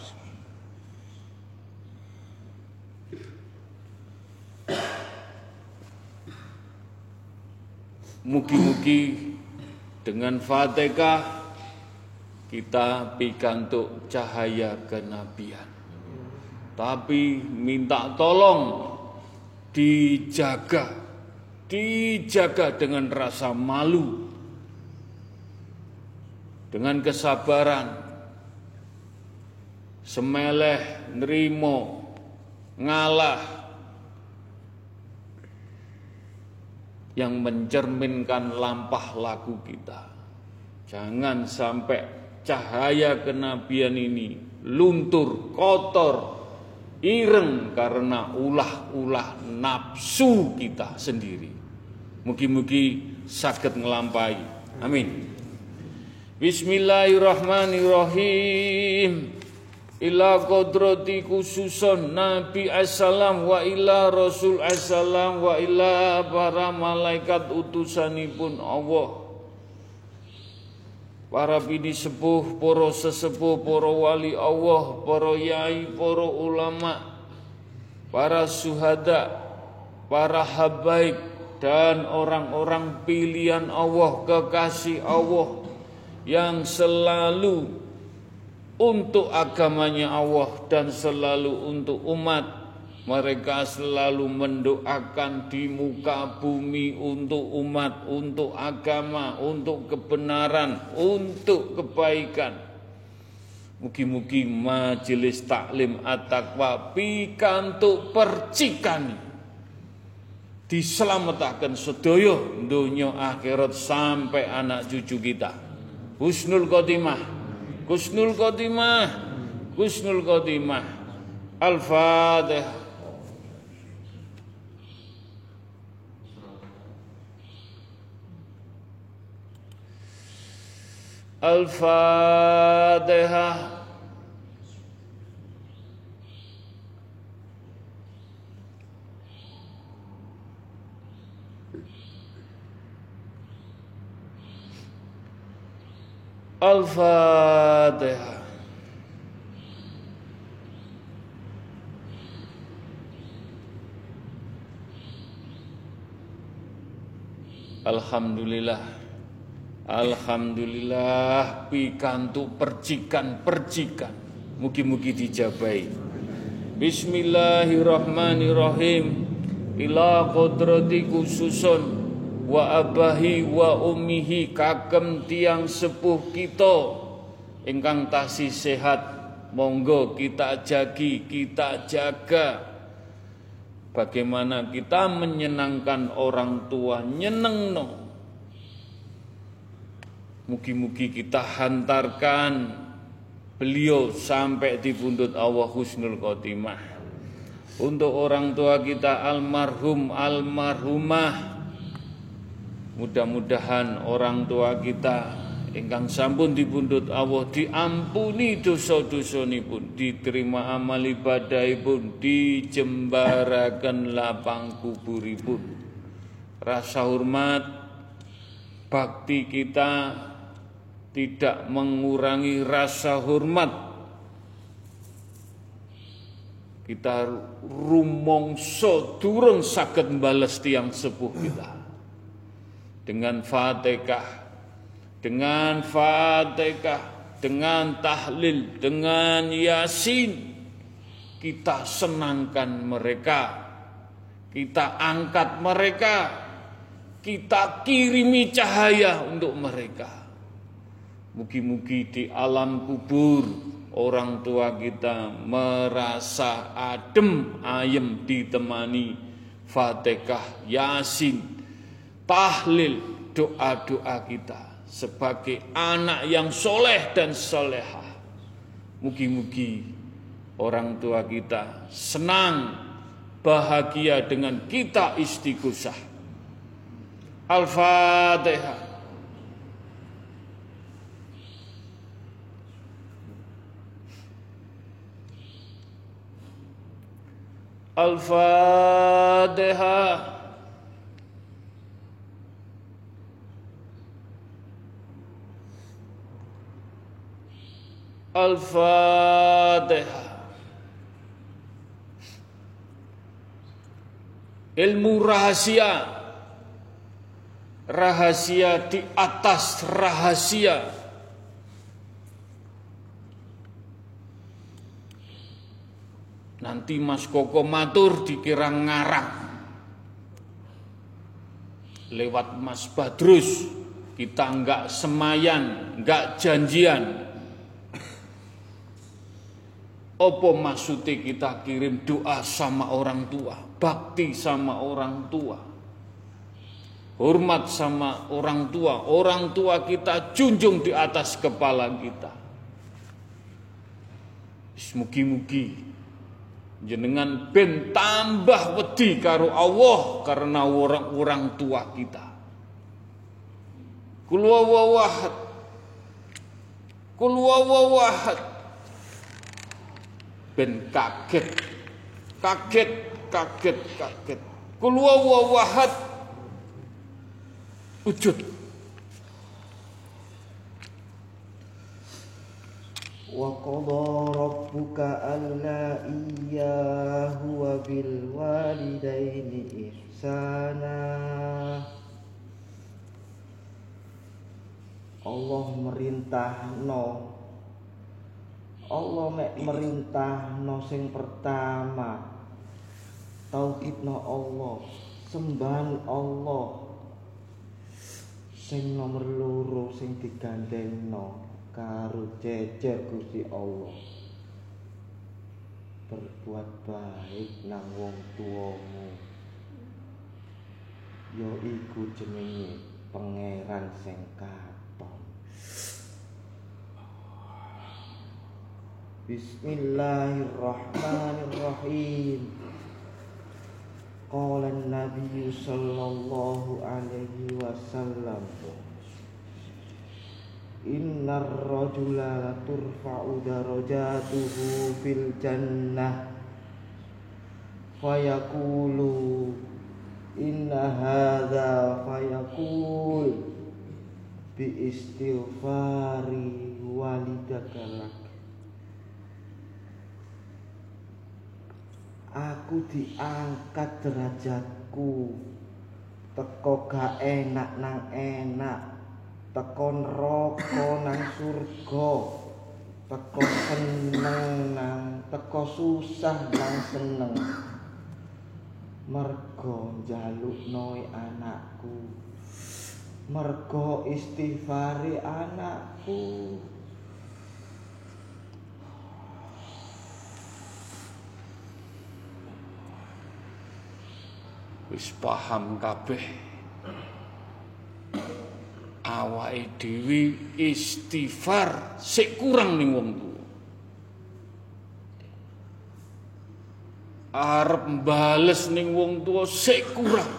Mugi-mugi dengan Fatihah kita pikantuk cahaya kenabian. Tapi minta tolong dijaga, dijaga dengan rasa malu, dengan kesabaran, semeleh nerimo ngalah yang mencerminkan lampah laku kita. Jangan sampai cahaya kenabian ini luntur, kotor, ireng karena ulah-ulah nafsu kita sendiri. Mugi-mugi sakit ngelampai. Amin. Bismillahirrahmanirrahim. Ila kodrati khususon Nabi Assalam wa ila Rasul Assalam wa ila para malaikat utusanipun Allah. Para bini sepuh, para sesepuh, para wali Allah, para yai, para ulama, para suhada, para habaib dan orang-orang pilihan Allah, kekasih Allah yang selalu untuk agamanya Allah dan selalu untuk umat mereka selalu mendoakan di muka bumi untuk umat, untuk agama, untuk kebenaran, untuk kebaikan. Mugi-mugi majelis taklim at-taqwa pikantuk percikani diselamatkan sedaya dunia akhirat sampai anak cucu kita. Husnul Khotimah, Husnul Khotimah, Husnul Khotimah. Al-Fatihah. Al-Fatihah Al-Fatihah Alhamdulillah. Alhamdulillah pikantu percikan-percikan. Mugi-mugi dijabai. Bismillahirrahmanirrahim. Ila kodrati khususun. Wa abahi wa umihi kagem tiang sepuh kita ingkang tasih sehat monggo kita jagi kita jaga. Bagaimana kita menyenangkan orang tua nyeneng no Mugi-mugi kita hantarkan beliau sampai di pundut Allah Husnul Khotimah. Untuk orang tua kita almarhum almarhumah. Mudah-mudahan orang tua kita ingkang sampun dipundhut Allah diampuni dosa-dosa pun diterima amal ibadah pun dijembarakan lapang kuburipun. Rasa hormat bakti kita tidak mengurangi rasa hormat. Kita rumongso durung sakit bales tiang sepuh kita. Dengan fatihah dengan fatihah dengan tahlil dengan yasin kita senangkan mereka. Kita angkat mereka. Kita kirimi cahaya untuk mereka. Mugi-mugi di alam kubur orang tua kita merasa adem ayem ditemani Fatihah, Yasin, tahlil, doa-doa kita sebagai anak yang soleh dan soleha. Mugi-mugi orang tua kita senang bahagia dengan kita istiqusah. Al-Fatihah. Al-Fatihah. Al-Fatiha. Ilmu rahasia. Rahasia di atas rahasia. Nanti Mas Koko matur dikira ngarang. Lewat Mas Badrus Kita nggak semayan, nggak janjian. Apa maksudnya kita kirim doa sama orang tua, bakti sama orang tua, hormat sama orang tua, orang tua kita junjung di atas kepala kita. Mugi-mugi jenengan ben tambah wedi karo Allah karena orang-orang tua kita. Kul wawahad. Kul wawahad ben kaget. Kaget kaget kaget. Kul wahad wujud alla iyyahu wa bil walidaini ihsana Allah mek merintah no sing pertama. Tauhid no Allah sembahan Allah. Sing nomor loro sing digandengno karo jejer Gusti Allah. Berbuat baik nang wong tuamu. Yo iku jenenge pangeran sing Bismillahirrahmanirrahim. Qala Nabi sallallahu alaihi wasallam Innar rajula la turfa'u darajatuhu fil jannah. Fayaqulu Inna hadha fayaqul Bi istighfari walidaka aku diangkat derajatku. Teko gak enak nang enak. Teko neraka nang surga. Teko seneng nang teko susah nang seneng. Mergo njaluk noi anakku. Mergo istighfari anakku wis paham kabeh. Awake dhewe istighfar sik kurang ning wong tuwa. Arep bales ning wong tuwa sik kurang.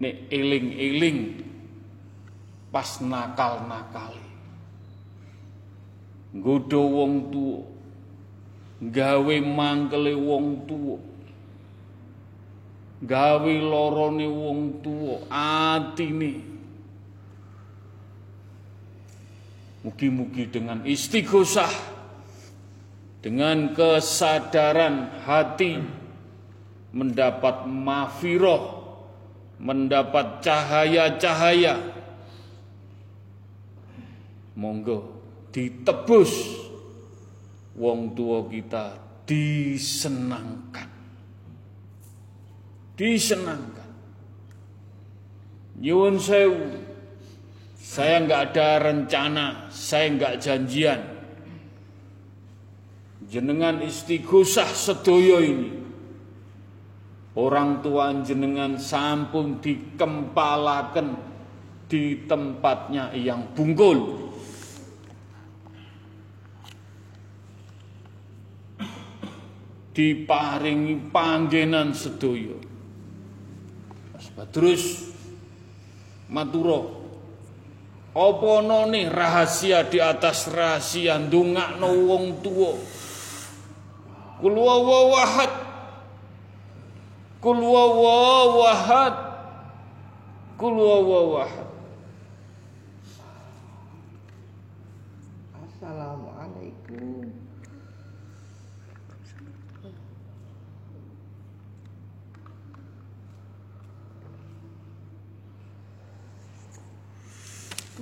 Nek eling-eling pas nakal-nakali nggodha wong tuwa. Gawe mangkele wong tuwa. Gawe lorone wong tuwa. Atine. Mugi-mugi dengan istighosah dengan kesadaran hati mendapat mafiroh mendapat cahaya-cahaya. Monggo ditebus. Wong tua kita disenangkan. Disenangkan. Nyuwun sewu. Saya nggak ada rencana saya nggak janjian. Jenengan istighosah sedoyo ini. Orang tua jenengan sampun dikempalaken di tempatnya yang bungkul diparingi panggenan sedaya. Terus maturo apa nih rahasia di atas rahasia ndongakno wong tuwa. Kul wawahad. Kul wawahad. Kul wawahad.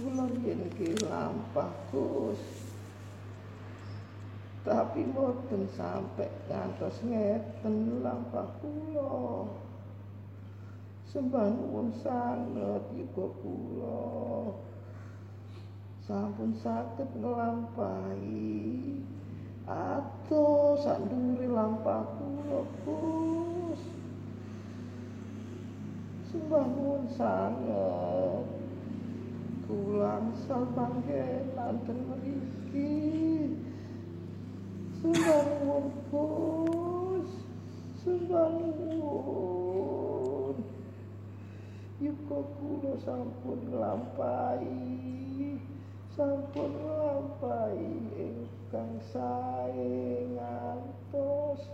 Kula yen iki lampah Gus. Tapi mboten sampai ngantos ngeten lampah kula. Sembah nuwun sanget yuga kula. Sampun saged nglampahi ato sandure lampah kula, Gus. Sembah nuwun. Panggenan ten mriki. Sembah nuwun, Gus. Sembah nuwun. Yuga kula sampun nglampahi sampun nglampahi ingkang sae ngantos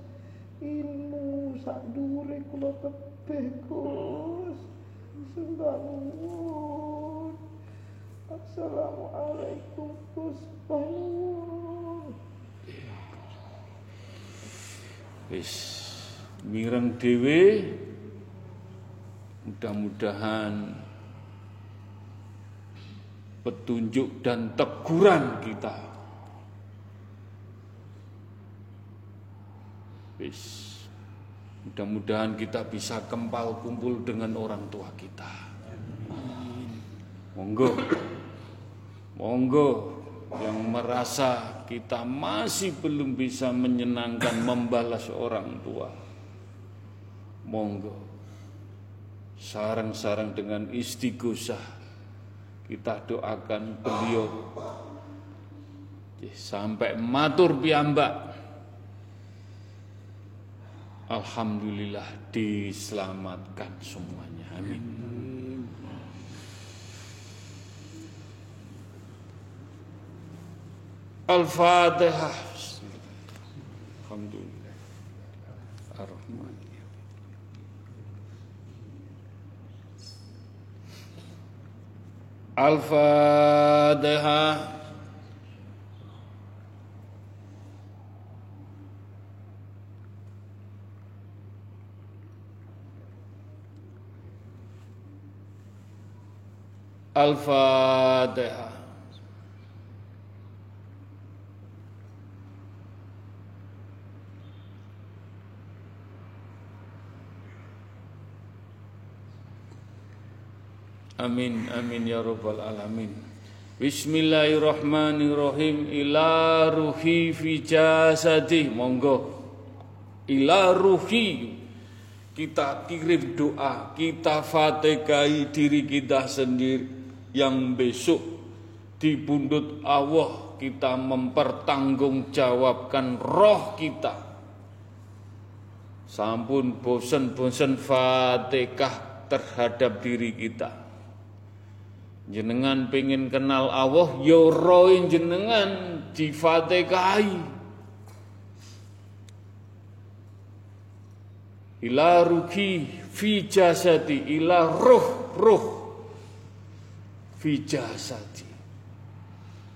ilmu sak dhuwure kula tebih Gus sembah Assalamualaikum Gus nuwun Wis mireng Mudah-mudahan petunjuk dan teguran kita Wis mudah-mudahan kita bisa kempal kumpul dengan orang tua kita. Monggo. Monggo yang merasa kita masih belum bisa menyenangkan membalas orang tua. Monggo sarang-sarang dengan istighosah kita doakan beliau. Sampai matur piambak Alhamdulillah diselamatkan semuanya. Amin Al-Fatihah Alhamdulillah Ar-Rahman Al-Fatihah Al-Fatihah Amin amin ya rabbal alamin. Bismillahirrahmanirrahim. Ila ruhi fi jasadi monggo. Ila ruhi. Kita kirim doa kita fatihai diri kita sendiri. Yang besok di pundut Allah kita mempertanggungjawabkan roh kita. Sampun bosen-bosen fatihah terhadap diri kita jenengan pengen kenal Allah yo ya roin jenengan difatihai ila ruki fi jasadi ila ruh ruh. Fi jasadi.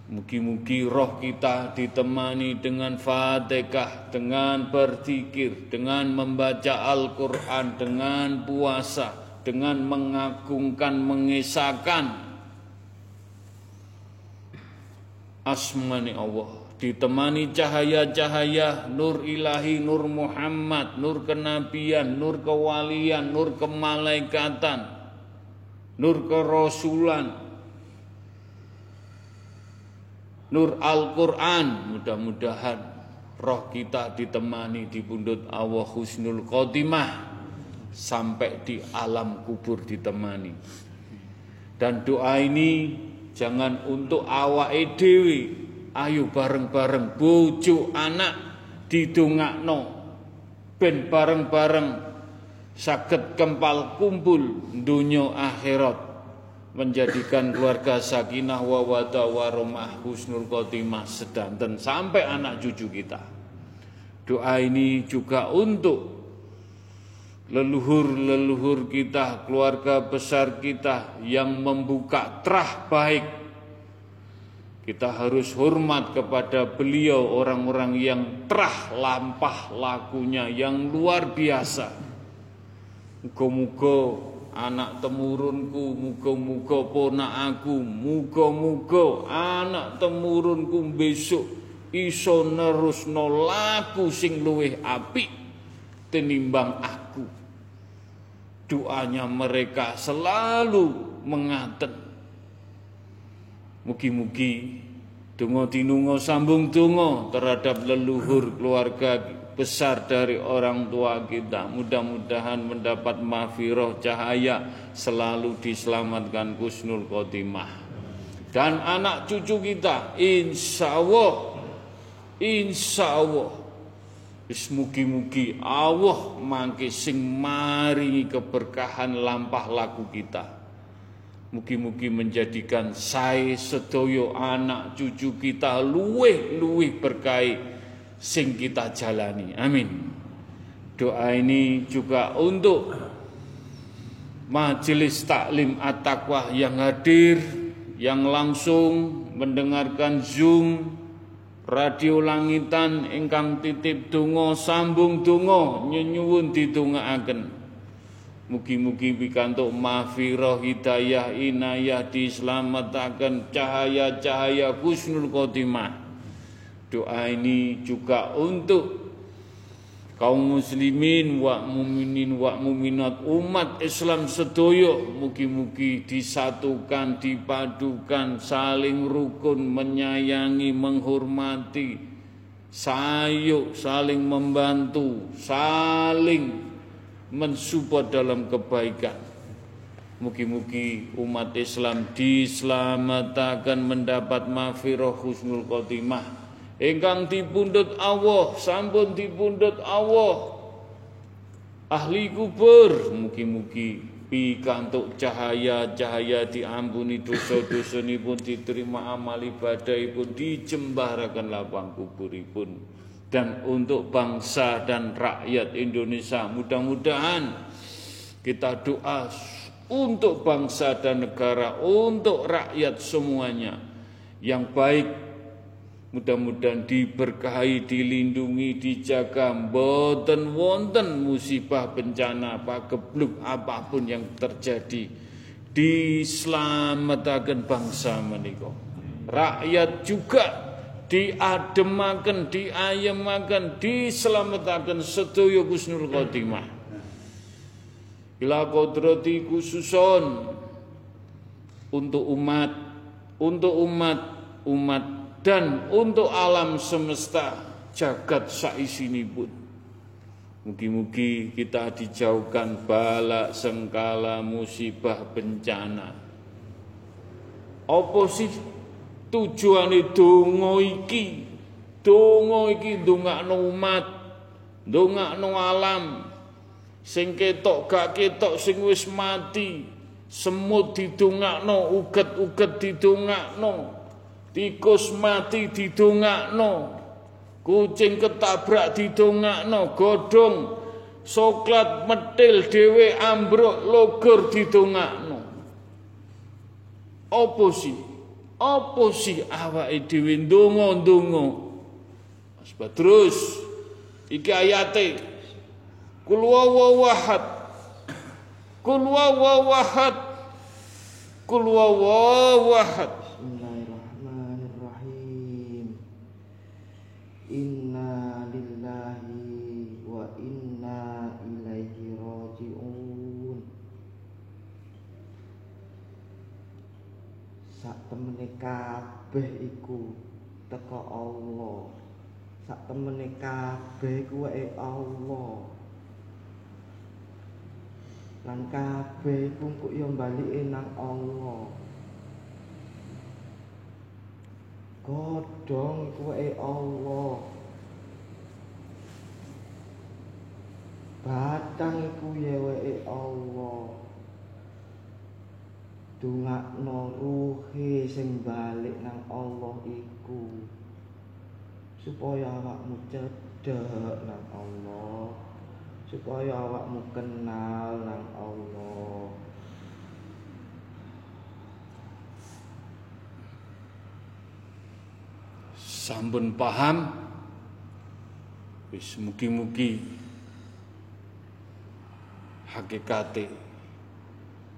Mugi-mugi roh kita ditemani dengan fatihah, dengan berzikir, dengan membaca Al-Quran, dengan puasa, dengan mengagungkan, mengesahkan asmani Allah. Ditemani cahaya-cahaya nur ilahi nur Muhammad nur kenabian nur kewalian nur kemalaikatan nur kerasulan nur Al-Quran. Mudah-mudahan roh kita ditemani di pundut Allah husnul khotimah sampai di alam kubur ditemani. Dan doa ini Jangan untuk awake dhewe. Ayo bareng-bareng bojo anak didongakno ben bareng-bareng saged kempal kumpul dunia akhirat menjadikan keluarga sakinah wa wada waromah husnul khotimah sedanten sampai anak cucu kita. Doa ini juga untuk leluhur-leluhur kita, keluarga besar kita yang membuka terah baik. Kita harus hormat kepada beliau orang-orang yang terah lampah lakunya yang luar biasa. Muga-muga anak temurunku, muga-muga ponak aku, muga-muga anak temurunku besok iso nerusno laku sing apik tenimbang aku doanya mereka selalu mengaten. Mugi-mugi donga tinunga sambung donga terhadap leluhur keluarga besar dari orang tua kita. Mudah-mudahan mendapat mahfirah cahaya selalu diselamatkan kusnul khotimah. Dan anak cucu kita insya Allah insya Allah Wis mugi-mugi Allah mangke sing maringi keberkahan lampah laku kita. Mugi-mugi menjadikan saya sedoyo anak cucu kita luweh-luweh berkai sing kita jalani. Amin. Doa ini juga untuk majelis taklim at-taqwa yang hadir, yang langsung mendengarkan Zoom radio langitan ingkang titip donga sambung donga nyenyuwun didongaaken Mugi-mugi pikantuk mahfirah hidayah inayah diselamatkan cahaya-cahaya husnul khotimah. Doa ini juga untuk kaum muslimin wa muminin wa muminat umat Islam sedoyo mugi-mugi disatukan dipadukan saling rukun menyayangi menghormati sayuk saling membantu saling mensupport dalam kebaikan. Mugi-mugi umat Islam diselamatkan mendapat maghfirah husnul khotimah ingkang dipundhut Allah sampun dipundhut Allah. Ahli kubur mugi-mugi pikantuk cahaya-cahaya diampuni dosa-dosa pun diterima amal ibadah pun dijembarakan lapang kuburipun. Dan untuk bangsa dan rakyat Indonesia mudah-mudahan kita doa untuk bangsa dan negara untuk rakyat semuanya. Yang baik Mudah-mudahan diberkahi, dilindungi, dijaga, boten wonten musibah bencana apa gebluk apa pun yang terjadi. Diselamatkan bangsa menika. Rakyat juga diademaken, diayemaken, diselamatkan sedaya kusnul khotimah. Ila kodrati khususon untuk umat, untuk umat, umat dan untuk alam semesta jagat pun. Mugi-mugi kita dijauhkan bala sengkala musibah bencana. Apa sih tujuane donga iki? Donga iki ndongakno umat, ndongakno alam. Sing ketok gak ketok sing wis mati, semut didongakno, uget-uget didongakno tikus mati didongakno. Kucing ketabrak didongakno godhong soklat metil dhewe ambruk logor didongakno. Apa sih? Apa sih awake dhewe ndonga-ndonga? Terus iki ayate. Kul wawahad kul wawahad kul wawahad kabeh iku teko Allah. Sak temene kabeh kuwe Allah. Lan kabeh kok yo balike nang Allah. Godhong kuwe Allah. Batang iku yeweke Allah dungakno ruhe sing balik nang Allah iku. Supaya awakmu cedhek nang Allah. Supaya awakmu kenal nang Allah. Sampun paham? Wis mugi-mugi hakikate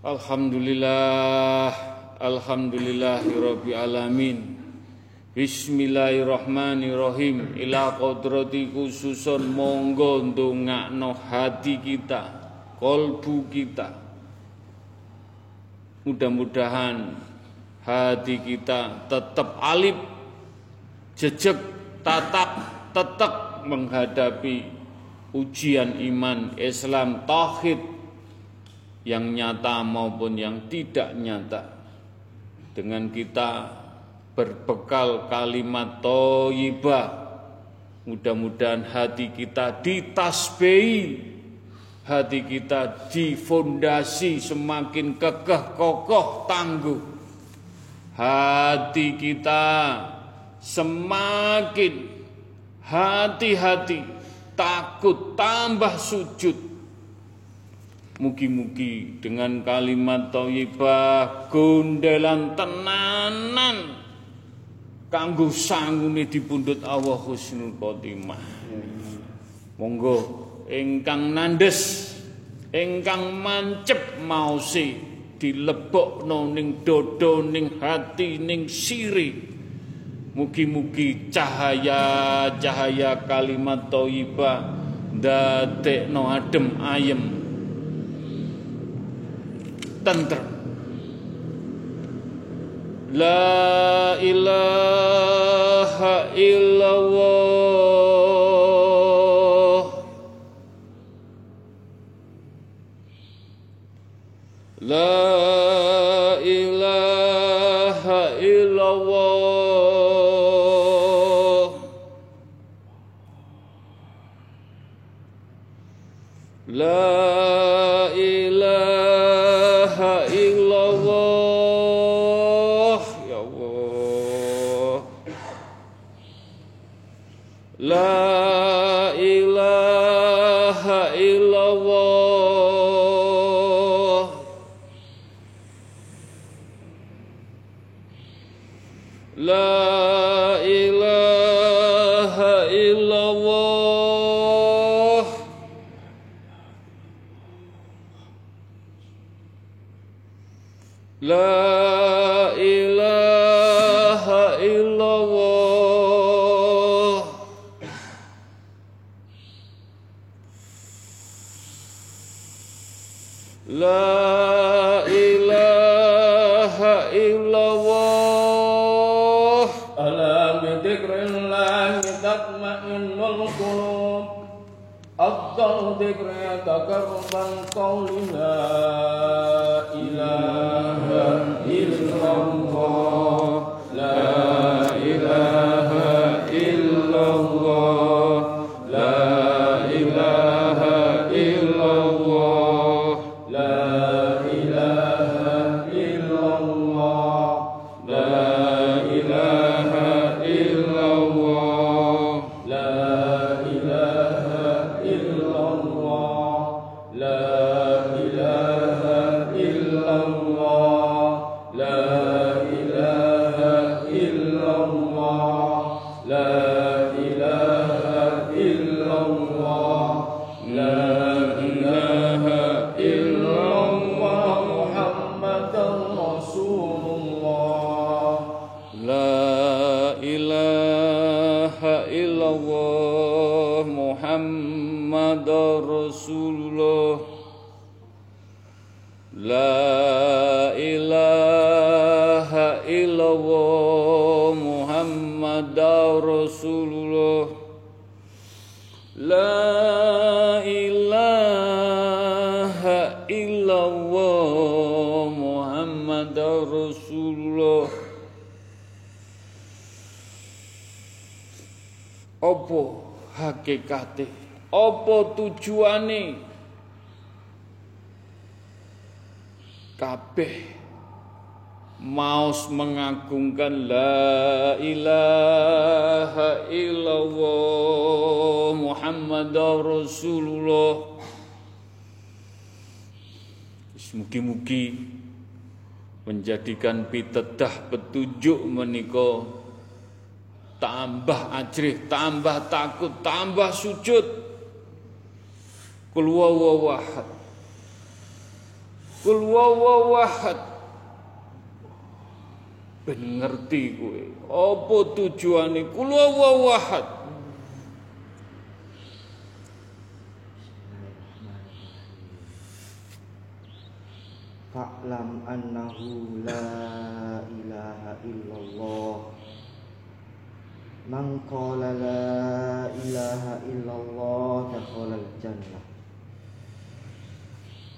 Alhamdulillah Alhamdulillahirabbil alamin. Bismillahirrahmanirrahim. Ila kodrati khususun monggo ndongakno hati kita kolbu kita. Mudah-mudahan hati kita tetap alip jejak tatak tetap menghadapi ujian iman Islam tauhid yang nyata maupun yang tidak nyata. Dengan kita berbekal kalimat toyibah mudah-mudahan hati kita ditasbih hati kita difondasi semakin kekeh kokoh tangguh. Hati kita semakin hati-hati takut tambah sujud Mugi-mugi dengan kalimat thayyibah gondelan tenanan kanggo sangune dipundhut Allah husnul khotimah. Monggo ingkang nandes ingkang mancep maose dilebokno ning dodo ning hati ning siri mugi-mugi cahaya-cahaya kalimat thayyibah dadekno adem ayem tentrem. La ilaha illallah La hakikate? Apa tujuane? Kabeh maus mengagungkan la ilaha illallah Muhammad Rasulullah Mugi-mugi menjadikan pitedah petunjuk meniko tambah ajrih, tambah takut, tambah sujud. Kul wawahad. Kul wawahad. Ben ngerti kowe, apa tujuane kul? Fa'lam annahu la ilaha illallah. Man qala la ilaha illallah dakhala jannah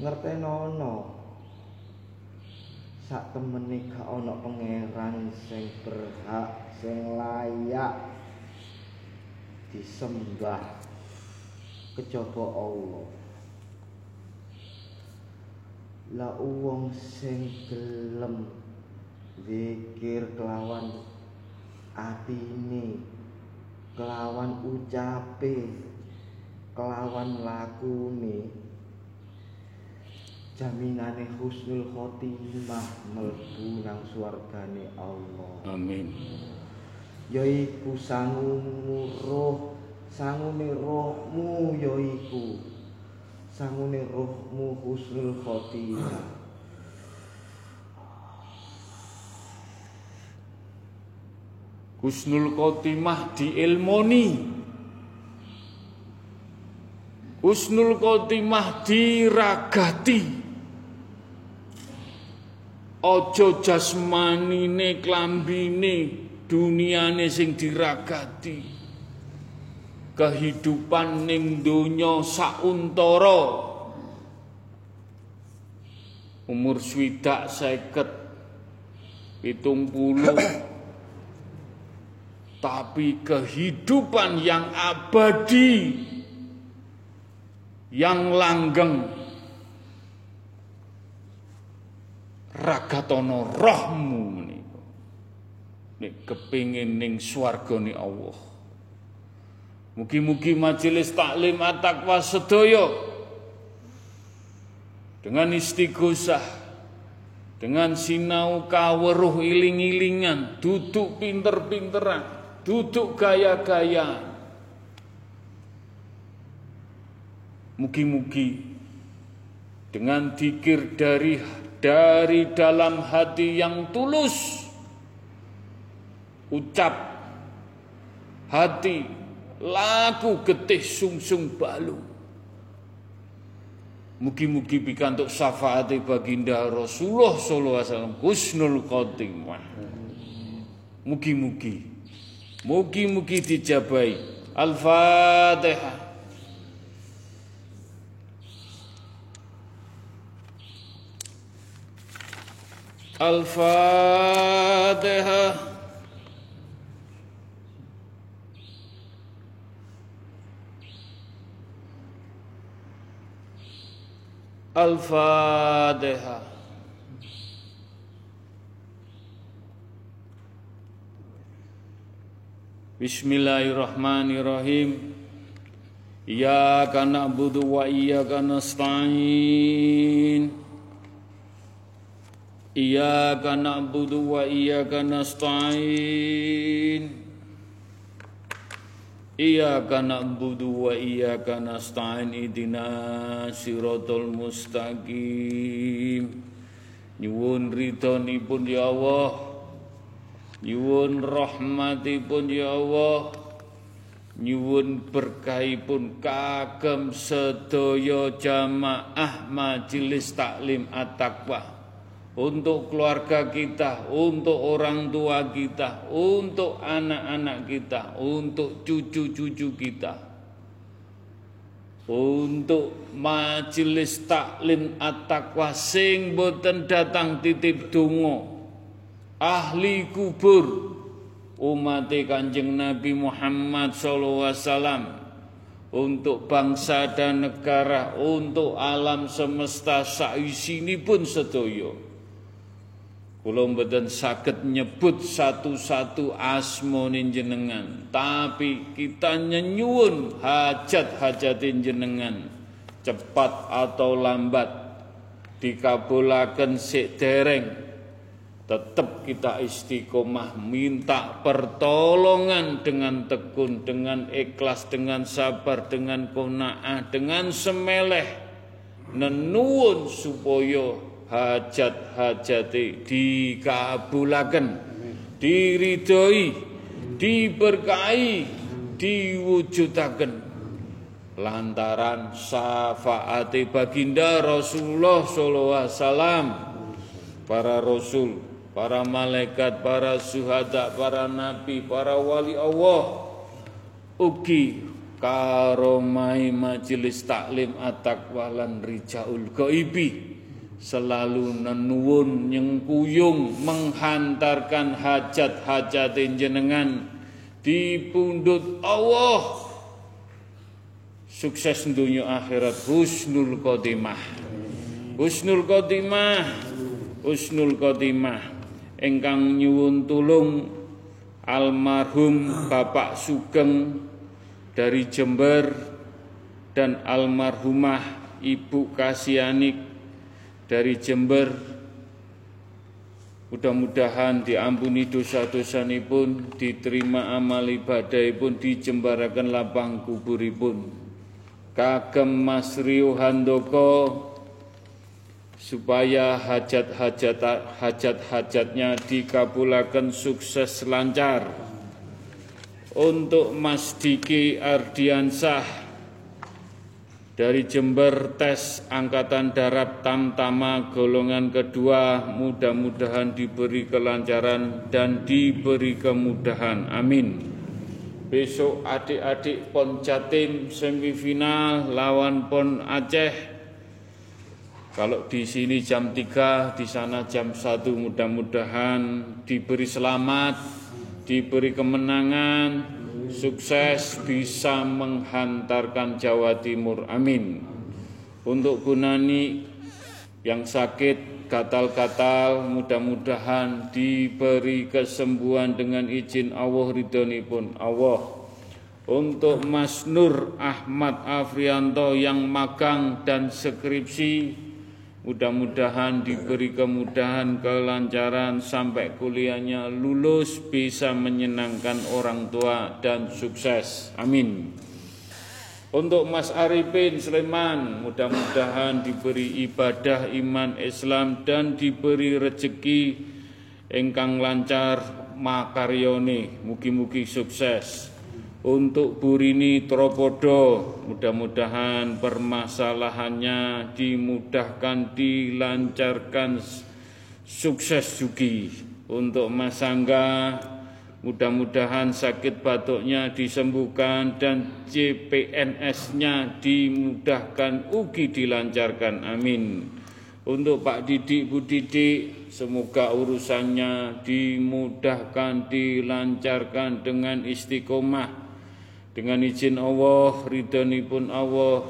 Ngertenono sak temene gak ana pangeran sing berhak sing layak disembah. Kejaba Allah la wong sing gelem zikir kelawan atine kelawan ucape kelawan lakune jaminane husnul khotimah mlebu nang swargane Allah. Amin. Yaiku sangu roh sangune rohmu yaiku sangune rohmu husnul khotimah. Husnul khotimah diilmoni. Husnul khotimah diragati. Ojo jasmanine klambine duniane sing diragati kehidupan ning donya sauntara. Umur swidak seket pitung puluh. Tapi kehidupan yang abadi yang langgeng. Ragatono rohmu nek kepingin ning swargane Allah Mugi-mugi majelis taklim at-taqwa sedaya. Dengan istighosah dengan sinau kaweruh iling-ilingan duduk pinter-pinteran duduk gaya-gayaan. Mugi-mugi dengan dikir dari dari dalam hati yang tulus ucap hati laku getih sungsung balu. Mugi-mugi pikantuk syafaati baginda Rasulullah sallallahu alaihi wasallam husnul khotimah. Mugi-mugi mugi-mugi dijabai. Al-Fatihah. Al-Fatihah. الفاتحة. بسم الله الرحمن الرحيم. إياك نعبد وإياك نستعين. إياك نعبد وإياك نستعين. Na'budu wa iyyaka nasta'in idina siratal mustaqim. Nyuwun ridhonipun ya Allah. Nyuwun rahmatipun ya Allah. Nyuwun berkahipun kagem sedaya jamaah majelis taklim at-taqwa untuk keluarga kita, untuk orang tua kita, untuk anak-anak kita, untuk cucu-cucu kita. Untuk majelis taklim at-taqwa sing boten datang titip donga. Ahli kubur umat Kanjeng Nabi Muhammad wasallam untuk bangsa dan negara, untuk alam semesta pun sedaya Kula mboten saged nyebut satu-satu asma jenengan, tapi kita nyenyuwun hajat-hajat jenengan cepat atau lambat dikabulaken sik dereng. Tetap kita istiqomah minta pertolongan dengan tekun, dengan ikhlas, dengan sabar, dengan kona'ah, dengan semeleh nenuun supaya hajat-hajati dikabulaken, diridhoi, diberkahi, diwujudaken. Lantaran syafaati baginda Rasulullah sallallahu alaihi wasallam para rasul para malaikat, para suhada, para nabi, para wali Allah ugi karomai majelis taklim at-taqwa lan rijaul ghaibi selalu nenuwun nyengkuyung menghantarkan hajat-hajat jenengan. Di pundut Allah. Sukses dunia akhirat. Husnul khotimah. Husnul khotimah. Husnul khotimah. Ingkang nyuwun tulung almarhum Bapak Sugeng dari Jember dan almarhumah Ibu Kasianik dari Jember Mudah-mudahan diampuni dosa-dosa pun, diterima amal ibadah pun, dijembarakan lapang kuburipun. Kagem Mas Rio Handoko supaya hajat-hajat hajat-hajatnya dikabulkan sukses lancar. Untuk Mas Diki Ardiansah dari Jember tes Angkatan Darat Tamtama golongan kedua mudah-mudahan diberi kelancaran dan diberi kemudahan. Amin. Besok adik-adik Pon Jatim semifinal lawan Pon Aceh kalau di sini jam 3, di sana jam 1 mudah-mudahan diberi selamat, diberi kemenangan, sukses bisa menghantarkan Jawa Timur. Amin. Untuk Gunani yang sakit gatal-gatal mudah-mudahan diberi kesembuhan dengan izin Allah ridhonipun Allah untuk Mas Nur Ahmad Afrianto yang magang dan skripsi Mudah-mudahan diberi kemudahan, kelancaran sampai kuliahnya lulus bisa menyenangkan orang tua dan sukses. Amin. Untuk Mas Arifin Sleman, mudah-mudahan diberi ibadah iman Islam dan diberi rezeki engkang lancar makaryoni, mugi-mugi sukses untuk Burini Tropodo mudah-mudahan permasalahannya dimudahkan dilancarkan sukses juga untuk Mas Angga mudah-mudahan sakit batuknya disembuhkan dan CPNS-nya dimudahkan ugi dilancarkan. Amin. Untuk Pak Didik Bu Didik semoga urusannya dimudahkan dilancarkan dengan istiqomah dengan izin Allah, pun Allah,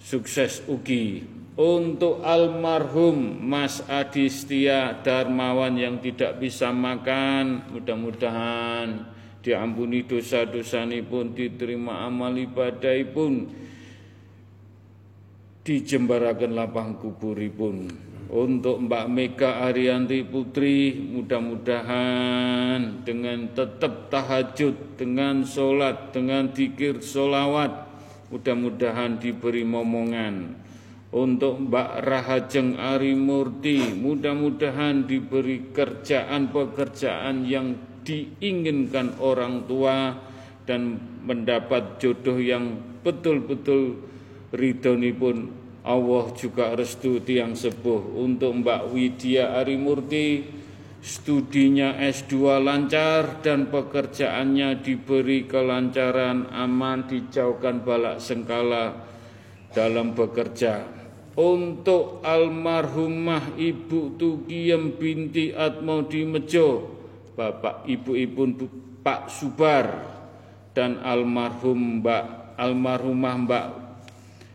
sukses ugi. Untuk almarhum Mas Adi Setia Darmawan yang tidak bisa makan, mudah-mudahan diampuni dosa-dosa pun diterima amal ibadah pun dijembarakan lapang kuburipun untuk Mbak Mega Arianti Putri mudah-mudahan dengan tetap tahajud, dengan sholat, dengan dikir sholawat mudah-mudahan diberi momongan. Untuk Mbak Rahajeng Ari Murti mudah-mudahan diberi kerjaan pekerjaan yang diinginkan orang tua dan mendapat jodoh yang betul-betul ridhoni pun Allah juga restu tiang sepuh. Untuk Mbak Widya Arimurti studinya S2 lancar dan pekerjaannya diberi kelancaran aman dijauhkan balak sengkala dalam bekerja. Untuk almarhumah Ibu Tugiem binti Atmo di Mejo Bapak Ibu Ibu Pak Subar dan almarhum Mbak almarhumah Mbak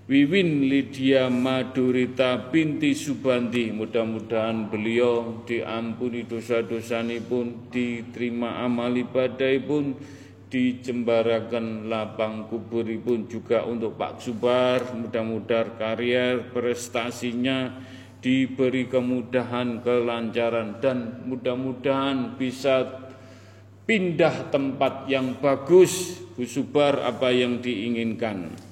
Wiwin Lydia Madurita binti Subanti. Mudah-mudahan beliau diampuni dosa-dosa pun diterima amal ibadah pun dijembarakan lapang kubur pun juga untuk Pak Subar. Mudah-mudahan karier prestasinya diberi kemudahan, kelancaran dan mudah-mudahan bisa pindah tempat yang bagus, busubar apa yang diinginkan.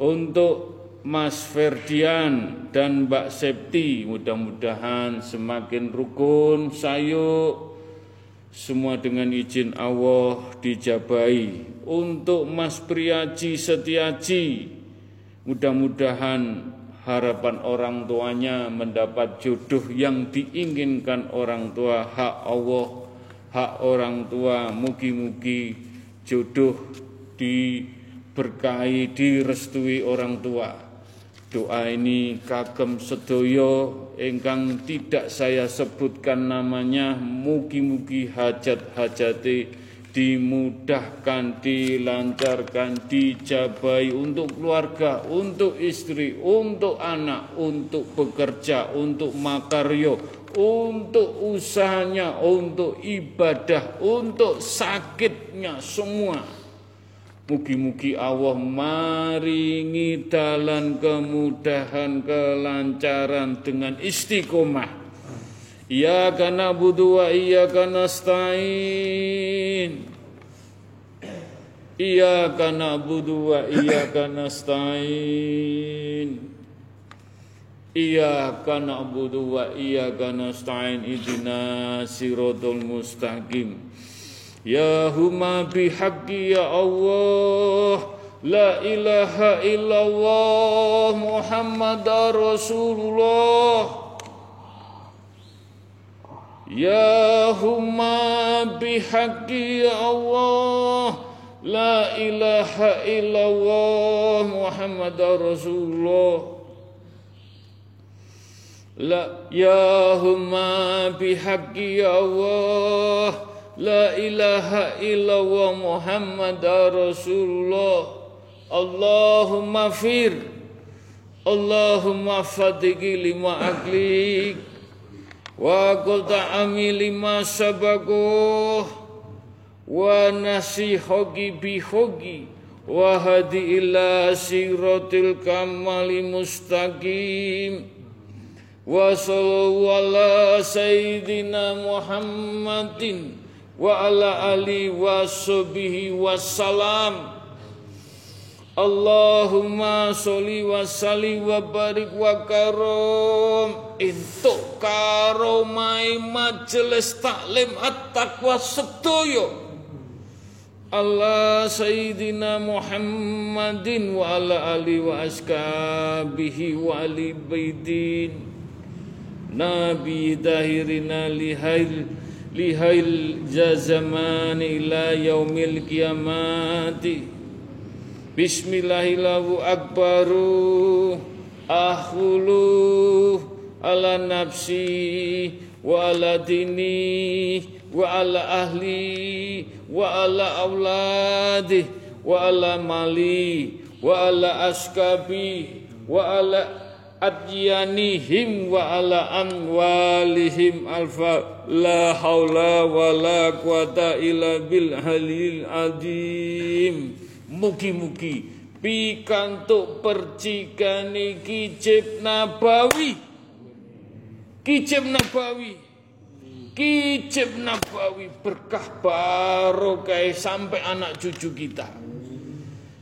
Untuk Mas Ferdian dan Mbak Septi mudah-mudahan semakin rukun, sayuk, semua dengan izin Allah dijabai. Untuk Mas Priaji Setiaji, mudah-mudahan harapan orang tuanya mendapat jodoh yang diinginkan orang tua hak Allah hak orang tua mugi-mugi jodoh diberkahi direstui orang tua doa ini kagem sedoyo ingkang tidak saya sebutkan namanya mugi-mugi hajat-hajati dimudahkan, dilancarkan, dijabai untuk keluarga, untuk istri, untuk anak, untuk bekerja, untuk makaryo, untuk usahanya, untuk ibadah, untuk sakitnya semua. Mugi-mugi Allah maringi dalan kemudahan, kelancaran dengan istiqomah. Iya karena budu wa iya karena stain. Iya karena budu wa iya karena stain. Iyyaka na'budu wa iyyaka nasta'in ihdina siratal mustaqim يا هما بحق يا الله. لا إله إلا الله محمد رسول الله يا هما بحق يا الله. لا إله إلا الله محمد رسول الله لا يا هما بحق يا الله. La ilaha illallah Muhammad Rasulullah. Allahumma fir. Allahumma fatigi lima aklik Wa kota ami lima sabagoh Wa nasi hogi bihogi. Wa hadi ila siratil kamali mustaqim. Wa sallallahu ala sayyidina Muhammadin wa ala ali wa sahbihi wassalam Allahumma sholli wa salli wa barik wa karom. Entuk karomai majelis taklim at-taqwa sedoyo Allah Sayyidina Muhammadin wa ala ali wa askabihi wa ali Nabi dahirina lihail لهيل جزمان إلى يوم القيامات بسم الله الله أكبر أخلو على نفسي وعلى ديني وعلى أهلي وعلى أولادي وعلى مالي وعلى أسكابي وعلى adyanihim wa ala amwalihim alfa la haula wa la quwata illa bil halil adim. Mugi-mugi pikantuk percikane kicip nabawi. Kicip nabawi. Kicip nabawi berkah barokah sampai anak cucu kita.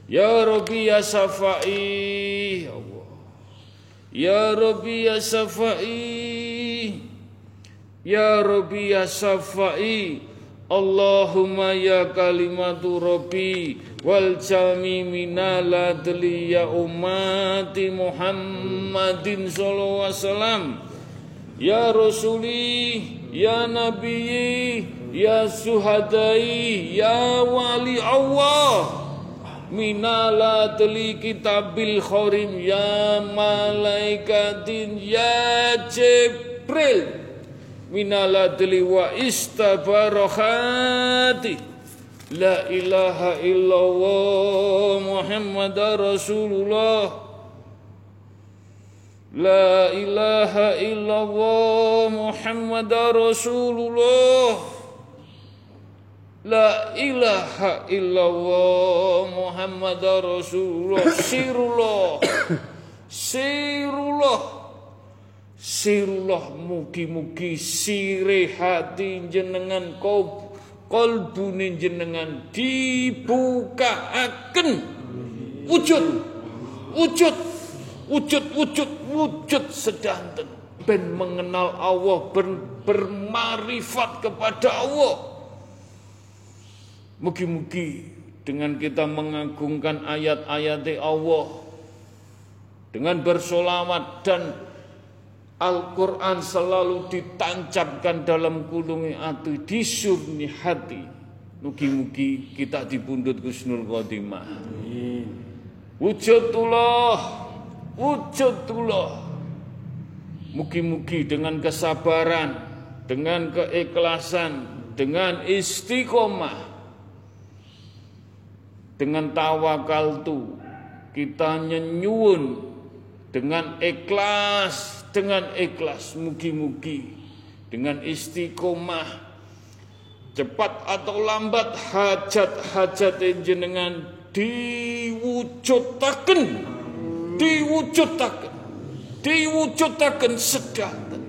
Ya rabbi ya safai ya Rabbi ya Safai Ya Rabbi ya Safai Allahumma ya kalimatu Rabbi. Wal jami minala ya ummati Muhammadin sallallahu alaihi wasallam. Ya Rasuli ya Nabi ya Suhadai ya Wali Allah minala teli kitabil khorim ya malaikatin ya Jibril. Minala teli wa istabarokhati la ilaha illallah Muhammad Rasulullah. La ilaha illallah Muhammad Rasulullah La ilaha illallah Muhammad Rasulullah. Sirullah. Sirullah. Sirullah mugi-mugi sire hati jenengan kau kolbune jenengan dibukaaken wujud. Wujud. Wujud wujud wujud sedanten. Ben mengenal Allah ber, bermarifat kepada Allah mugi-mugi dengan kita mengagungkan ayat-ayat Allah dengan bersolawat dan Al-Quran selalu ditancapkan dalam kulungi hati, disurni hati. Mugi-mugi kita dibundut Gusnul Khotimah. Wujudullah, wujudullah. Mugi-mugi dengan kesabaran, dengan keikhlasan, dengan istiqomah, dengan tawakal tu kita nyenyun dengan ikhlas dengan ikhlas mugi-mugi dengan istiqomah. Cepat atau lambat hajat-hajat jenengan diwujudaken. Diwujudaken. Diwujudaken sedanten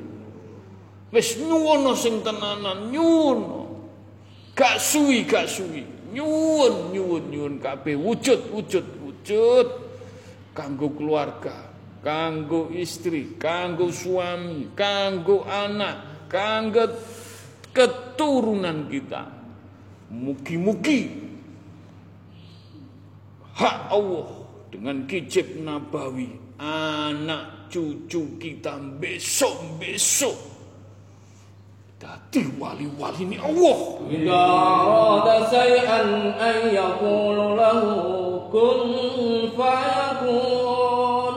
wis nyuwono sing tenanan nyuwono. Gak suwi gak suwi nyuwun nyuwun nyuwun kabeh. Wujud wujud wujud. Kanggo keluarga kanggo istri, kanggo suami, kanggo anak, kanggo keturunan kita. Mugi-mugi hak Allah dengan kicip nabawi anak cucu kita besok-besok dadi wali-wali ini Allah. Ida arada say'an an yaqulu lahu kun fayakun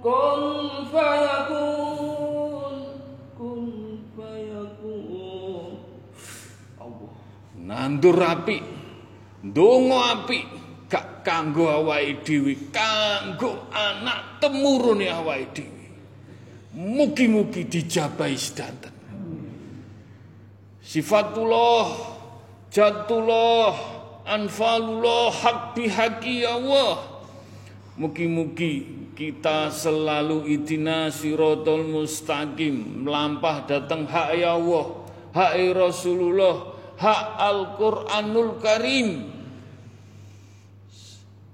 kun fayakun kun fayakun Allah nandur api ndonga api gak kanggo awake dhewe kanggo anak temurune awake dhewe mugi-mugi dijabahi sedanten sifatullah jatullah anfalullah hak bihaqi Allah. Mugi-mugi kita selalu idina sirotol mustaqim melampah datang hak ya Allah hak ya Rasulullah hak Al-Quranul Karim.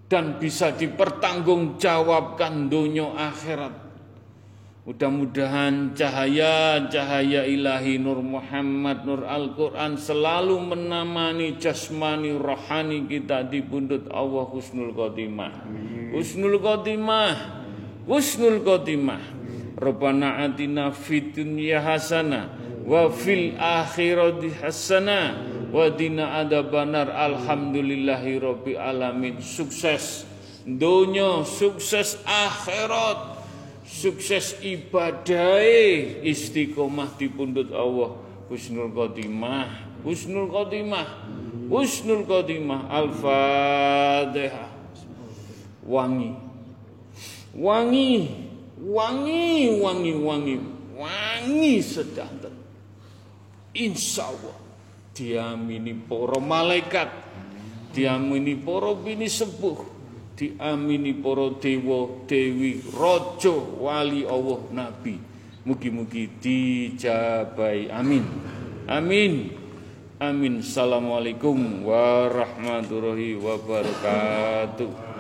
Dan bisa dipertanggungjawabkan dunia akhirat Mudah-mudahan cahaya-cahaya ilahi Nur Muhammad Nur Al-Quran selalu menamani jasmani rohani kita di pundut Allah Husnul Khotimah. Husnul Khotimah. Husnul Khotimah. Rabbana atina fid dunya hasana wa fil akhirati hasana wa dina adabanar alhamdulillahi rabbil alamin. Sukses dunia, sukses akhirat sukses ibadah istiqomah di pundut Allah. Husnul khotimah husnul khotimah husnul khotimah. Al-fatihah. Wangi. Wangi wangi wangi wangi. Wangi sedanten insya Allah diamini para malaikat diamini para bini sepuh diamini para dewa dewi raja wali Allah nabi. Mugi-mugi dijabai. Amin. Amin. Amin. Assalamualaikum warahmatullahi wabarakatuh